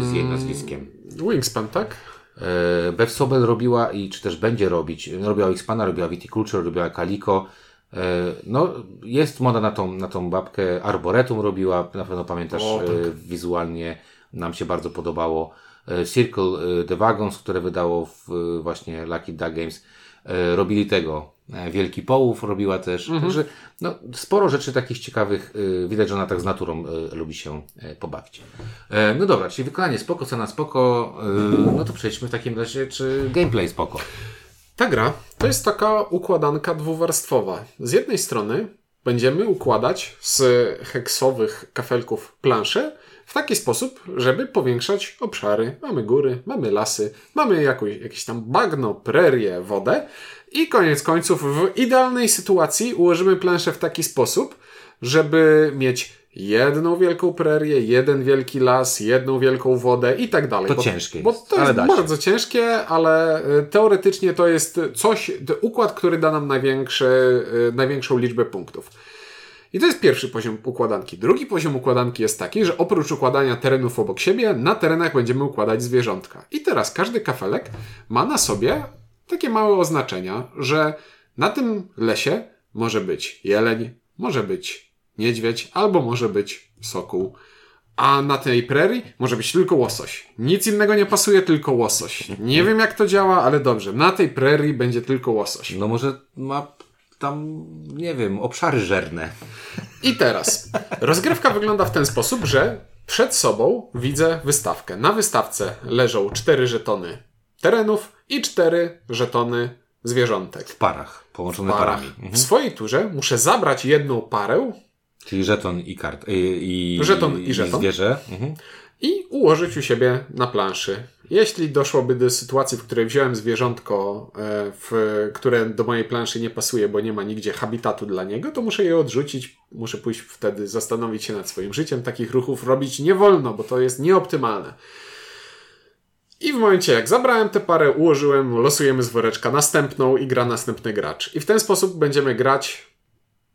z jej nazwiskiem. Wingspan, tak? Bev Sobel robiła i czy też będzie robić, robiła Wingspana, robiła Viticulture, robiła Calico. No, jest moda na tą, na tą babkę. Arboretum robiła, na pewno pamiętasz o, tak. wizualnie nam się bardzo podobało. E, Circle e, The Wagons, które wydało e, właśnie Lucky Duck Games, robili tego. Wielki Połów robiła też. Mhm. Także no, sporo rzeczy takich ciekawych. Widać, że ona tak z naturą lubi się pobawić. No dobra, czyli wykonanie spoko, cena spoko. No to przejdźmy w takim razie, czy gameplay spoko. Ta gra to jest taka układanka dwuwarstwowa. Z jednej strony będziemy układać z heksowych kafelków plansze, w taki sposób, żeby powiększać obszary. Mamy góry, mamy lasy, mamy jakąś, jakieś tam bagno, prerię, wodę i koniec końców w idealnej sytuacji ułożymy planszę w taki sposób, żeby mieć jedną wielką prerię, jeden wielki las, jedną wielką wodę i tak dalej. To bo, ciężkie Bo to jest bardzo ciężkie, ale y, teoretycznie to jest coś, układ, który da nam największy, największą liczbę punktów. I to jest pierwszy poziom układanki. Drugi poziom układanki jest taki, że oprócz układania terenów obok siebie, na terenach będziemy układać zwierzątka. I teraz każdy kafelek ma na sobie takie małe oznaczenia, że na tym lesie może być jeleń, może być niedźwiedź, albo może być sokół. A na tej prerii może być tylko łosoś. Nic innego nie pasuje, tylko łosoś. Nie wiem jak to działa, ale dobrze. Na tej prerii będzie tylko łosoś. No może ma tam, nie wiem, obszary żerne. I teraz. Rozgrywka wygląda w ten sposób, że przed sobą widzę wystawkę. Na wystawce leżą cztery żetony terenów i cztery żetony zwierzątek. W parach, połączone w parach. parami. Mhm. W swojej turze muszę zabrać jedną parę. Czyli żeton i kart. I, i żeton i, żeton. I zwierzę. Mhm. I ułożyć u siebie na planszy. Jeśli doszłoby do sytuacji, w której wziąłem zwierzątko, e, w, które do mojej planszy nie pasuje, bo nie ma nigdzie habitatu dla niego, to muszę je odrzucić. Muszę pójść wtedy zastanowić się nad swoim życiem. Takich ruchów robić nie wolno, bo to jest nieoptymalne. I w momencie, jak zabrałem tę parę, ułożyłem, losujemy z woreczka następną i gra następny gracz. I w ten sposób będziemy grać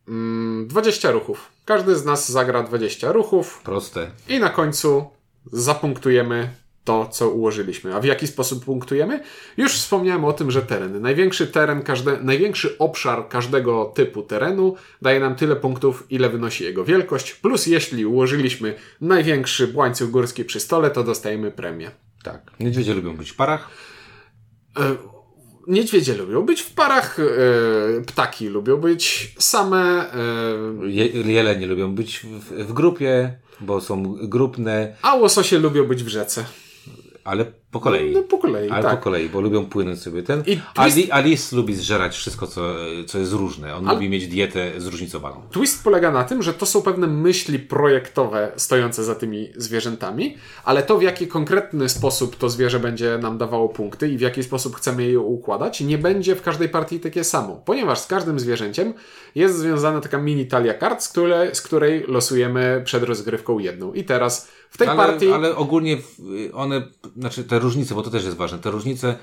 mm, 20 ruchów. Każdy z nas zagra 20 ruchów. Proste. I na końcu zapunktujemy to, co ułożyliśmy. A w jaki sposób punktujemy? Już wspomniałem o tym, że tereny. Największy teren, każde, największy obszar każdego typu terenu daje nam tyle punktów, ile wynosi jego wielkość. Plus, jeśli ułożyliśmy największy łańcuch górski przy stole, to dostajemy premię. Tak. Niedźwiedzie lubią być w parach. Niedźwiedzie lubią być w parach, e, ptaki lubią być same. E, Je, jelenie lubią być w, w grupie, bo są grupne. A łososie lubią być w rzece. Ale po kolei. No, po kolei, Ale tak. po kolei, bo lubią płynąć sobie ten. I twist... Alice lubi zżerać wszystko, co, co jest różne. On lubi mieć dietę zróżnicowaną. Twist polega na tym, że to są pewne myśli projektowe stojące za tymi zwierzętami, ale to w jaki konkretny sposób to zwierzę będzie nam dawało punkty i w jaki sposób chcemy je układać, nie będzie w każdej partii takie samo. Ponieważ z każdym zwierzęciem jest związana taka mini talia kart, z której, z której losujemy przed rozgrywką jedną. I teraz w tej ale, partii. Ale ogólnie one, znaczy te różnice, bo to też jest ważne, te różnice.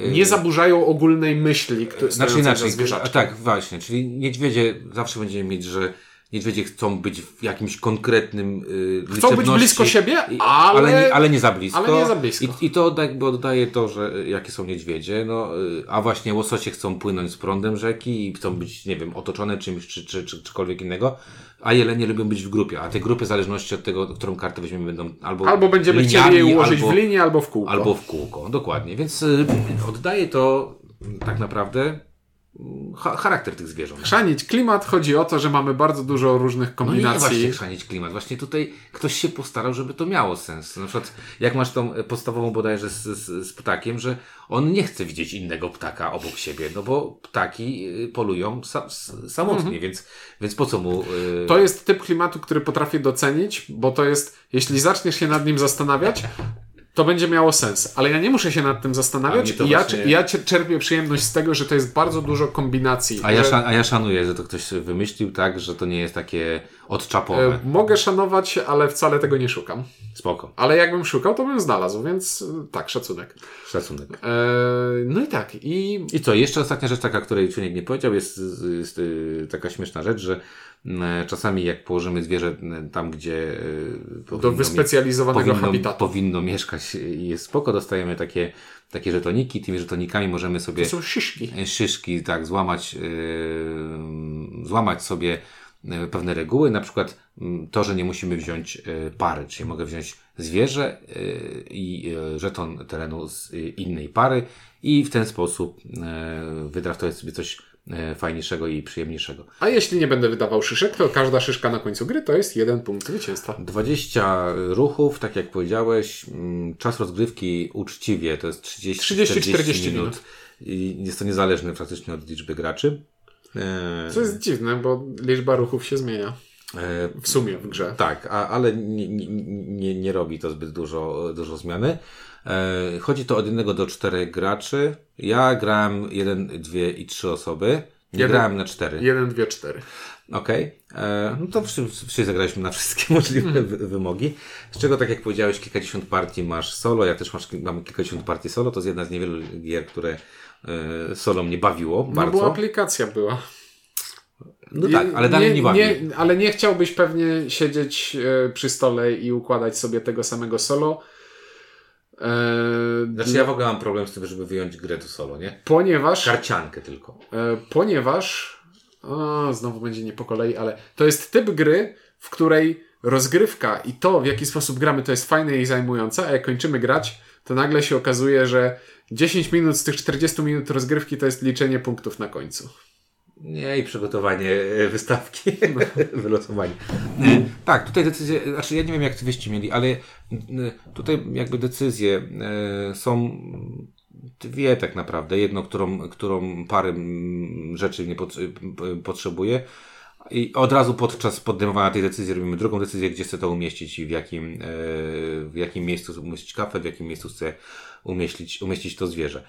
Y, nie zaburzają ogólnej myśli, które Znaczy inaczej, tak, właśnie, czyli niedźwiedzie zawsze będziemy mieć, że niedźwiedzie chcą być w jakimś konkretnym yy, Chcą być blisko siebie, ale, ale, nie, ale nie za blisko. Ale nie za blisko. I, I, to jakby oddaje to, że y, jakie są niedźwiedzie, no, yy, a właśnie łososie chcą płynąć z prądem rzeki i chcą być, nie wiem, otoczone czymś czy, czy, czy czykolwiek innego a jelenie lubią być w grupie, a te grupy w zależności od tego, którą kartę weźmiemy będą albo Albo będziemy liniami, chcieli je ułożyć albo, w linię, albo w kółko. Albo w kółko, dokładnie. Więc y, oddaje to tak naprawdę charakter tych zwierząt. Chrzanić klimat chodzi o to, że mamy bardzo dużo różnych No nie kombinacji. właśnie chrzanić klimat. Właśnie tutaj ktoś się postarał, żeby to miało sens. Na przykład, jak masz tą podstawową bodajże z, z, z ptakiem, że on nie chce widzieć innego ptaka obok siebie, no bo ptaki y, polują sa, samotnie, więc, więc po co mu... y, To jest typ klimatu, który potrafię docenić, bo to jest, jeśli zaczniesz się nad nim zastanawiać, to będzie miało sens. Ale ja nie muszę się nad tym zastanawiać i ja, właśnie- ja czerpię przyjemność z tego, że to jest bardzo dużo kombinacji. A ja, że, a ja szanuję, że to ktoś wymyślił tak, że to nie jest takie odczapowe. e, mogę szanować, ale wcale tego nie szukam. Spoko. Ale jakbym szukał, to bym znalazł, więc e, tak, szacunek. Szacunek. E, no i tak, i I co, jeszcze ostatnia rzecz taka, której Czuniek nie powiedział, jest, jest y, taka śmieszna rzecz, że czasami jak położymy zwierzę mm, tam, gdzie do powinno wyspecjalizowanego powinno, habitatu. powinno mieszkać i jest spoko, dostajemy takie, takie żetoniki, tymi żetonikami możemy sobie To są szyszki. szyszki, tak, złamać, yy, złamać sobie pewne reguły, na przykład to, że nie musimy wziąć pary, czyli mogę wziąć zwierzę i żeton terenu z innej pary i w ten sposób wydraftować sobie coś fajniejszego i przyjemniejszego. A jeśli nie będę wydawał szyszek, to każda szyszka na końcu gry to jest jeden punkt zwycięstwa. 20 ruchów, tak jak powiedziałeś, mm, czas rozgrywki uczciwie to jest 30-40 30-40 minut. I jest to niezależne praktycznie od liczby graczy. Yy, Co jest dziwne, bo liczba ruchów się zmienia. E, W sumie w grze. Tak, a, ale nie, nie, nie, robi to zbyt dużo, dużo zmiany. E, chodzi to od jednego do czterech graczy. Ja grałem jeden, dwie i trzy osoby. Nie Jeden- grałem na cztery. 1, 2, 4. Okej. E, No to wszyscy, zagraliśmy na wszystkie możliwe wy, wymogi. Z czego, tak jak powiedziałeś, kilkadziesiąt partii masz solo. Ja też masz, mam kilkadziesiąt partii solo. To jest jedna z niewielu gier, które e, solo mnie bawiło No bardzo. bo aplikacja była. No tak, ale dalej nie, bawi. Nie, ale nie chciałbyś pewnie siedzieć e, przy stole i układać sobie tego samego solo. E, Znaczy ja w ogóle mam problem z tym, żeby wyjąć grę do solo, nie? ponieważ, Karciankę tylko. e, ponieważ o, znowu będzie nie po kolei, ale to jest typ gry, w której rozgrywka i to, w jaki sposób gramy, to jest fajne i zajmujące, a jak kończymy grać, to nagle się okazuje, że 10 minut z tych 40 minut rozgrywki to jest liczenie punktów na końcu. Nie, i przygotowanie e, wystawki, wylosowanie. E, Tak, tutaj decyzje, znaczy ja nie wiem jak tywyście mieli, ale e, tutaj jakby decyzje są dwie tak naprawdę. Jedno, którą, którą parę rzeczy nie pot, potrzebuje. I od razu podczas podejmowania tej decyzji robimy drugą decyzję, gdzie chcę to umieścić i w jakim, w jakim miejscu umieścić kafę, w jakim miejscu chcę umieścić, umieścić to zwierzę.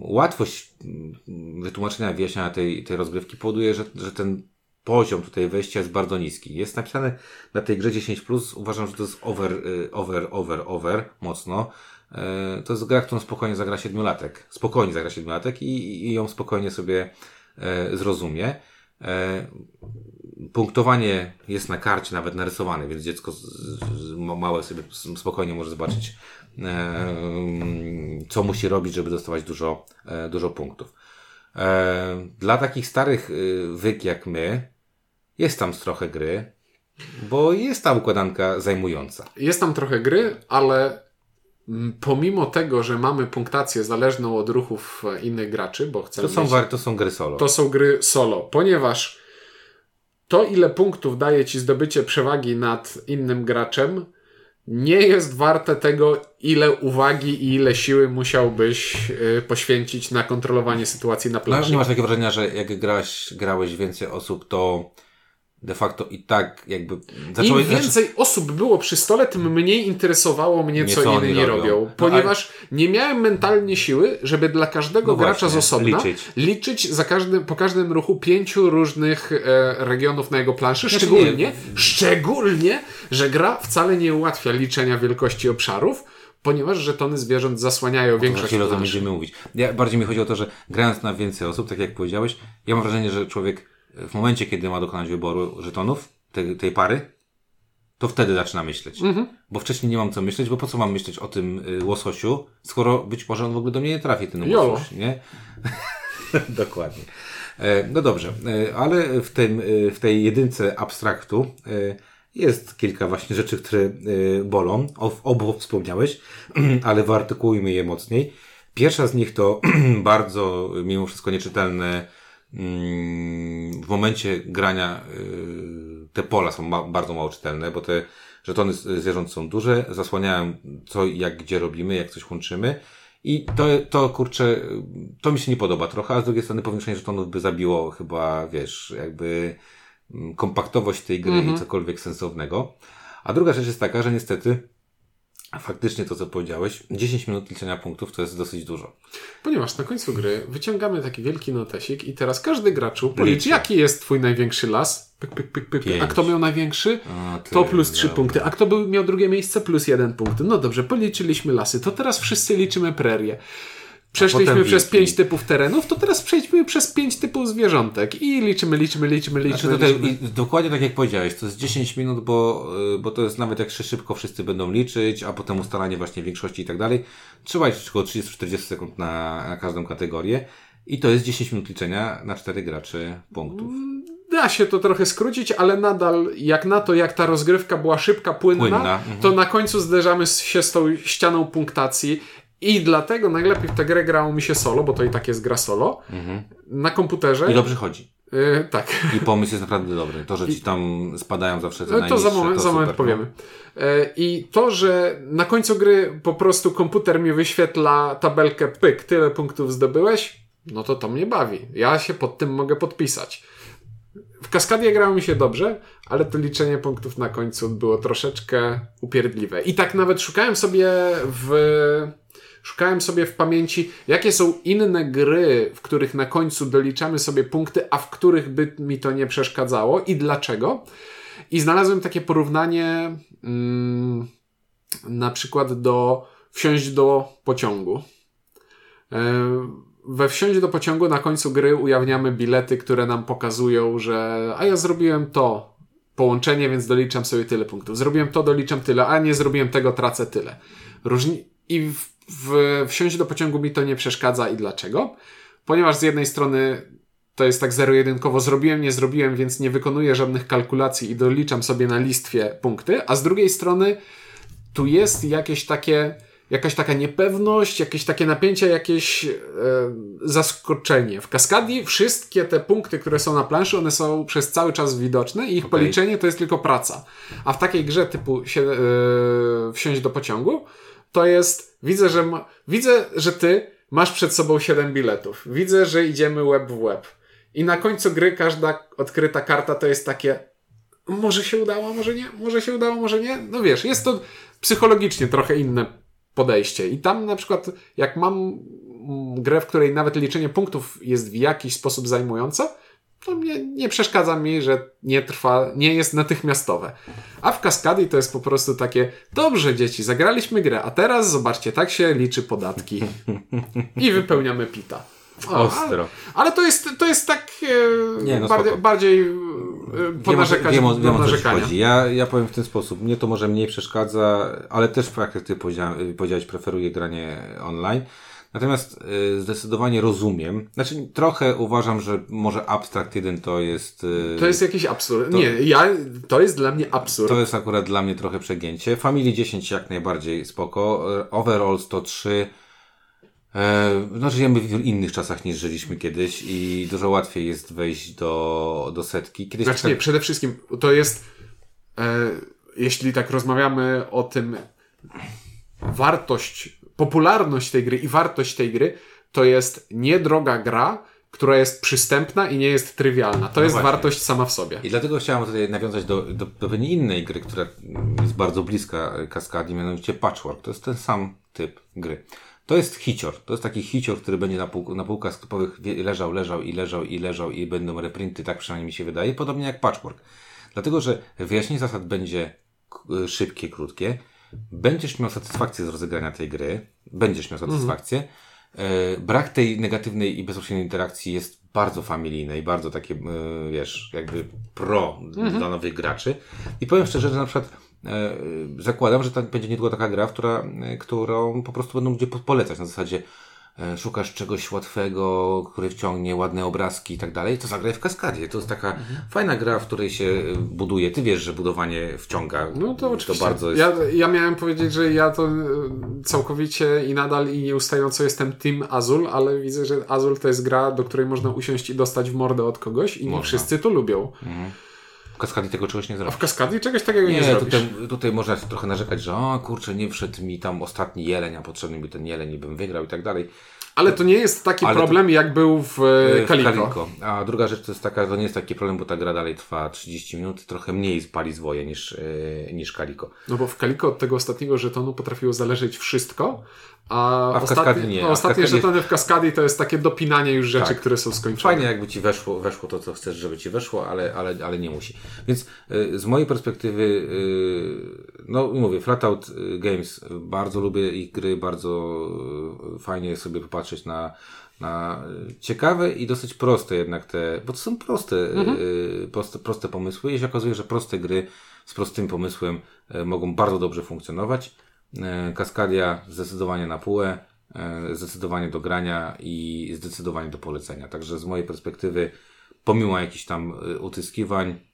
Łatwość mm, wytłumaczenia, wyjaśnienia tej, tej rozgrywki powoduje, że, że ten poziom tutaj wejścia jest bardzo niski. Jest napisane na tej grze 10+, uważam, że to jest over, y, over, over, over, mocno. E, To jest gra, którą spokojnie zagra siedmiolatek. Spokojnie zagra siedmiolatek i, i ją spokojnie sobie e, zrozumie. E, Punktowanie jest na karcie nawet narysowane, więc dziecko małe sobie spokojnie może zobaczyć, co musi robić, żeby dostawać dużo, e, dużo punktów. E, Dla takich starych y, wyk jak my, jest tam trochę gry, bo jest ta układanka zajmująca. Jest tam trochę gry, ale pomimo tego, że mamy punktację zależną od ruchów e, innych graczy, bo chcemy To są, mieć, to są gry solo. to są gry solo, ponieważ to, ile punktów daje ci zdobycie przewagi nad innym graczem, nie jest warte tego, ile uwagi i ile siły musiałbyś y, poświęcić na kontrolowanie sytuacji na No, planszy. nie masz takiego wrażenia, że jak grałeś, grałeś więcej osób, to de facto i tak jakby Im zacząłeś... więcej osób było przy stole, tym mniej interesowało mnie, Nie, co, co inni robią. robią. No, ponieważ nie miałem mentalnie siły, żeby dla każdego No gracza z właśnie, osobna liczyć. liczyć za każdym, po każdym ruchu pięciu różnych e, regionów na jego planszy. Znaczy Szczególnie, nie. szczególnie, że gra wcale nie ułatwia liczenia wielkości obszarów, ponieważ żetony zwierząt zasłaniają Za większość chwilę o tym będziemy mówić. Ja, bardziej mi chodzi o to, że grając na więcej osób, tak jak powiedziałeś, ja mam wrażenie, że człowiek w momencie, kiedy ma dokonać wyboru żetonów, tej, tej pary, to wtedy zaczyna myśleć. Mhm. Bo wcześniej nie mam co myśleć, bo po co mam myśleć o tym y, łososiu, skoro być może on w ogóle do mnie nie trafi, ten Jolo. łosoś, nie? Dokładnie. E, No dobrze, e, ale w, tym, e, w tej jedynce abstraktu jest kilka właśnie rzeczy, które bolą. O, obu wspomniałeś, ale wyartykułujmy je mocniej. Pierwsza z nich to bardzo, mimo wszystko nieczytelne, w momencie grania y, te pola są ma, bardzo mało czytelne, bo te żetony zwierząt są duże, zasłaniają co, jak, gdzie robimy, jak coś łączymy. I to, to kurczę, to mi się nie podoba trochę, a z drugiej strony powiększenie żetonów by zabiło chyba, wiesz, jakby mm, kompaktowość tej gry Mhm. i cokolwiek sensownego. A druga rzecz jest taka, że niestety faktycznie to, co powiedziałeś, 10 minut liczenia punktów to jest dosyć dużo. Ponieważ na końcu gry wyciągamy taki wielki notesik i teraz każdy graczu policz, Liczy. jaki jest twój największy las. Pyk, pyk, pyk, pyk. Pięć. A kto miał największy? A, ty, To plus 3 dobra. punkty. A kto był, miał drugie miejsce? Plus 1 punkt. No dobrze, policzyliśmy lasy. To teraz wszyscy liczymy prerie. Przeszliśmy przez. 5 typów terenów, to teraz przejdźmy przez 5 typów zwierzątek. I liczymy, liczymy, liczymy, liczymy. Znaczy, liczymy. i dokładnie tak jak powiedziałeś, to jest 10 minut, bo, y, bo to jest nawet jak się szybko wszyscy będą liczyć, a potem ustalanie właśnie większości i tak dalej. Trzeba liczyć około 30-40 sekund na, na każdą kategorię. I to jest 10 minut liczenia na 4 graczy punktów. Da się to trochę skrócić, ale nadal jak na to, jak ta rozgrywka była szybka, płynna, Płynna, mhm. to na końcu zderzamy się z tą ścianą punktacji i dlatego najlepiej w tę grę grało mi się solo, bo to i tak jest gra solo, na komputerze. Mhm. I dobrze chodzi. Y, tak. I pomysł jest naprawdę dobry. To, że ci tam spadają zawsze te No to za moment, to za moment no. powiemy. E, I to, że na końcu gry po prostu komputer mi wyświetla tabelkę pyk, tyle punktów zdobyłeś, no to to mnie bawi. Ja się pod tym mogę podpisać. W Kaskadzie grało mi się dobrze, ale to liczenie punktów na końcu było troszeczkę upierdliwe. I tak nawet szukałem sobie w... Szukałem sobie w pamięci, jakie są inne gry, w których na końcu doliczamy sobie punkty, a w których by mi to nie przeszkadzało i dlaczego. I znalazłem takie porównanie mm, na przykład do wsiąść do pociągu. E, We wsiąść do pociągu na końcu gry ujawniamy bilety, które nam pokazują, że a ja zrobiłem to połączenie, więc doliczam sobie tyle punktów. Zrobiłem to, doliczam tyle, a nie zrobiłem tego, tracę tyle. Różni... I w, w wsiąść do pociągu mi to nie przeszkadza i dlaczego? Ponieważ z jednej strony to jest tak zero-jedynkowo zrobiłem, nie zrobiłem, więc nie wykonuję żadnych kalkulacji i doliczam sobie na listwie punkty, a z drugiej strony tu jest jakieś takie, jakaś taka niepewność, jakieś takie napięcie, jakieś e, zaskoczenie. W Kaskadii wszystkie te punkty, które są na planszy, one są przez cały czas widoczne i ich Okej. policzenie to jest tylko praca. A w takiej grze typu się, e, wsiąść do pociągu, to jest, widzę, że ma, widzę, że ty masz przed sobą 7 biletów. Widzę, że idziemy łeb w łeb. I na końcu gry każda odkryta karta to jest takie może się udało, może nie, może się udało, może nie. No wiesz, jest to psychologicznie trochę inne podejście. I tam na przykład, jak mam grę, w której nawet liczenie punktów jest w jakiś sposób zajmujące, to mnie, nie przeszkadza mi, że nie trwa, nie jest natychmiastowe. A w Kaskadii to jest po prostu takie, dobrze dzieci, zagraliśmy grę, a teraz zobaczcie, tak się liczy podatki. I wypełniamy pita. O, Ostro. Ale, ale to jest, to jest tak e, Nie, no bardziej, bardziej e, Wiem, o- ponarzekać wiem, o- wiem, o narzekania. chodzi. Ja, ja powiem w ten sposób. Mnie to może mniej przeszkadza, ale też, jak ty powiedziałem, powiedziałeś, preferuję granie online. Natomiast y, zdecydowanie rozumiem. Znaczy, trochę uważam, że może Abstract 1 to jest. y, To jest jakiś absurd. Nie, ja, to jest dla mnie absurd. To jest akurat dla mnie trochę przegięcie. Family 10 jak najbardziej spoko. Overall 103. E, no, żyjemy w innych czasach niż żyliśmy kiedyś i dużo łatwiej jest wejść do, do setki. Kiedyś Znaczy tak- nie, przede wszystkim to jest, e, jeśli tak rozmawiamy o tym, wartość, popularność tej gry i wartość tej gry, to jest niedroga gra, która jest przystępna i nie jest trywialna. To jest No właśnie. wartość sama w sobie. I dlatego chciałem tutaj nawiązać do, do, do pewnej innej gry, która jest bardzo bliska Kaskadii, mianowicie Patchwork. To jest ten sam typ gry. To jest hicior. To jest taki hicior, który będzie na, pół, na półkach sklepowych leżał, leżał i leżał i leżał i będą reprinty, tak przynajmniej mi się wydaje, podobnie jak Patchwork. Dlatego, że wyjaśnienie zasad będzie szybkie, krótkie. Będziesz miał satysfakcję z rozegrania tej gry. Będziesz miał satysfakcję. E, brak tej negatywnej i bezpośredniej interakcji jest bardzo familijny i bardzo takie, e, wiesz, jakby pro dla nowych graczy. I powiem szczerze, że na przykład e, zakładam, że to będzie niedługo taka gra, która, którą po prostu będą ludzie po- polecać na zasadzie szukasz czegoś łatwego, który wciągnie ładne obrazki i tak dalej, to zagraj w kaskadzie. To jest taka Mhm. fajna gra, w której się e, buduje. Ty wiesz, że budowanie wciąga. No to oczywiście. To bardzo jest... ja, ja miałem powiedzieć, że ja to e, całkowicie i nadal i nieustająco jestem Team Azul, ale widzę, że Azul to jest gra, do której można usiąść i dostać w mordę od kogoś i nie wszyscy to lubią. W kaskady tego czegoś nie A zrobisz. w Kaskadii czegoś takiego nie, Nie, zrobisz. tutaj, tutaj można trochę narzekać, że o kurczę, nie wszedł mi tam ostatni jeleń, a potrzebny mi ten jeleń i bym wygrał i tak dalej. Ale to nie jest taki Ale to- problem, jak był w e, W Kaliko. A druga rzecz to jest taka, to nie jest taki problem, bo ta gra dalej trwa 30 minut, trochę mniej pali zwoje niż, yy, niż Kaliko. No bo w Kaliko od tego ostatniego żetonu potrafiło zależeć wszystko, a, A w ostatnie, Kaskadii nie. ostatnie żetony w Kaskadii to jest takie dopinanie już rzeczy, Tak. które są skończone. Fajnie jakby ci weszło, weszło to, co chcesz, żeby ci weszło, ale, ale, ale nie musi. Więc y, z mojej perspektywy, y, no mówię, Flatout y, Games, bardzo lubię ich gry, bardzo y, fajnie sobie popatrzeć na, na y, ciekawe i dosyć proste jednak te, bo to są proste, y, proste, proste pomysły i się okazuje, że proste gry z prostym pomysłem mogą bardzo dobrze funkcjonować. Y, Kaskadia zdecydowanie na półę, y, zdecydowanie do grania i zdecydowanie do polecenia. Także z mojej perspektywy, pomimo jakichś tam y, utyskiwań,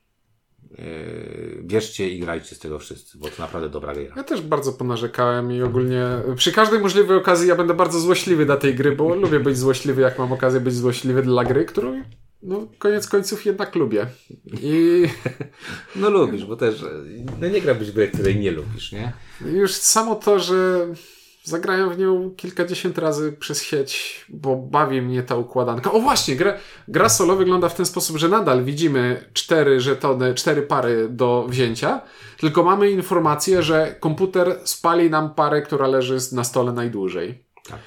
bierzcie i grajcie z tego wszyscy, bo to naprawdę dobra gra. Ja też bardzo ponarzekałem i ogólnie przy każdej możliwej okazji ja będę bardzo złośliwy dla tej gry, bo lubię być złośliwy, jak mam okazję być złośliwy dla gry, którą no koniec końców jednak lubię. I No lubisz, bo też no nie grałbyś w grę, której nie lubisz, nie? już samo to, że zagrałem w nią kilkadziesiąt razy przez sieć, bo bawi mnie ta układanka. O właśnie, gra, gra solo wygląda w ten sposób, że nadal widzimy cztery żetony, cztery pary do wzięcia, tylko mamy informację, że komputer spali nam parę, która leży na stole najdłużej. Tak.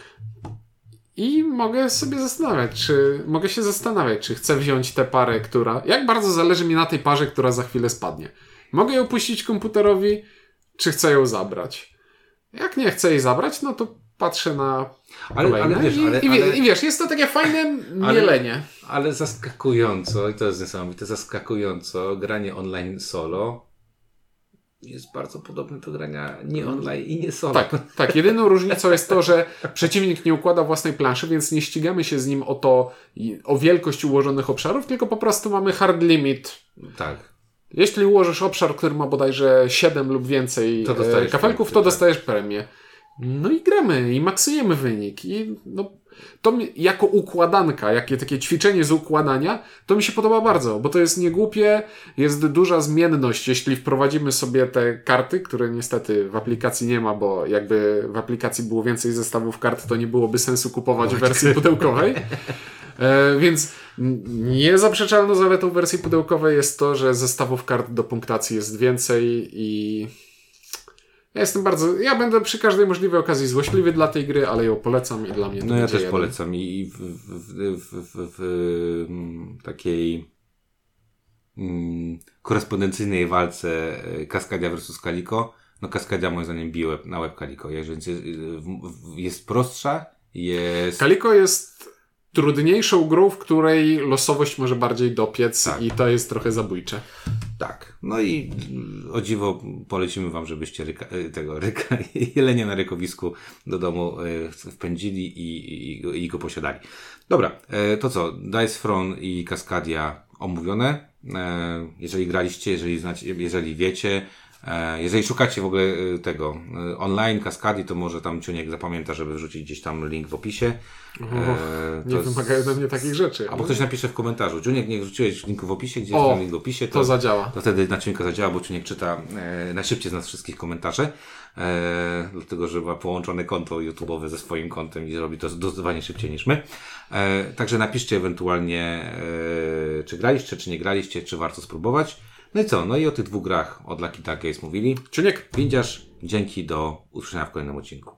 I mogę sobie zastanawiać, czy mogę się zastanawiać, czy chcę wziąć tę parę, która. Jak bardzo zależy mi na tej parze, która za chwilę spadnie. Mogę ją puścić komputerowi, czy chcę ją zabrać. Jak nie chcę jej zabrać, no to patrzę na Ale, kolejne. ale wiesz, I, ale, i, ale, I wiesz, jest to takie fajne mielenie. ale zaskakująco, i to jest niesamowite, zaskakująco, granie online solo jest bardzo podobne do grania nie online i nie solo. Tak, tak. Jedyną różnicą jest to, że przeciwnik nie układa własnej planszy, więc nie ścigamy się z nim o to, o wielkość ułożonych obszarów, tylko po prostu mamy hard limit. tak. Jeśli ułożysz obszar, który ma bodajże 7 lub więcej To e, kafelków, punkty, to tak. dostajesz premię. No i gramy, i maksujemy wynik. I no, to mi, jako układanka, jakie takie ćwiczenie z układania, to mi się podoba bardzo, bo to jest niegłupie, jest duża zmienność, jeśli wprowadzimy sobie te karty, które niestety w aplikacji nie ma, bo jakby w aplikacji było więcej zestawów kart, to nie byłoby sensu kupować wersji pudełkowej. E, więc niezaprzeczalną zaletą wersji pudełkowej jest to, że zestawów kart do punktacji jest więcej i ja jestem bardzo, ja będę przy każdej możliwej okazji złośliwy dla tej gry, ale ją polecam i dla mnie to No ja też jeden. polecam i w, w, w, w, mm, takiej mm, korespondencyjnej walce e, Kaskadia versus Kaliko, no Kaskadia moim zdaniem bije łeb, na łeb Kaliko, jest, w- jest prostsza, jest... Kaliko jest trudniejszą grą, w której losowość może bardziej dopiec Tak. i to jest trochę zabójcze. Tak. No i mm, o dziwo polecimy wam, żebyście ryka, e, tego ryka, jelenia na rykowisku do domu e, wpędzili i, i, i go posiadali. Dobra, e, to co? Dice i Kaskadia omówione. E, Jeżeli graliście, jeżeli znacie, jeżeli wiecie, jeżeli szukacie w ogóle e, tego e, online Kaskadii, to może tam Ciuniek zapamięta, żeby wrzucić gdzieś tam link w opisie. E, Nie to wymagają ode mnie takich rzeczy. Albo ktoś napisze w komentarzu. Ciuniek, nie wrzuciłeś linku w opisie, gdzie O, jest tam link w opisie, To zadziała. to wtedy na Ciuńka zadziała, bo Ciunek czyta e, najszybciej z nas wszystkich komentarze, e, dlatego, że ma połączone konto YouTube'owe ze swoim kontem i robi to zdecydowanie szybciej niż my. E, także napiszcie ewentualnie, e, czy graliście, czy nie graliście, czy warto spróbować. No i co? No i o tych dwóch grach od Lucky Duck Games mówili. Czuniek, Windziarz, dzięki, do usłyszenia w kolejnym odcinku.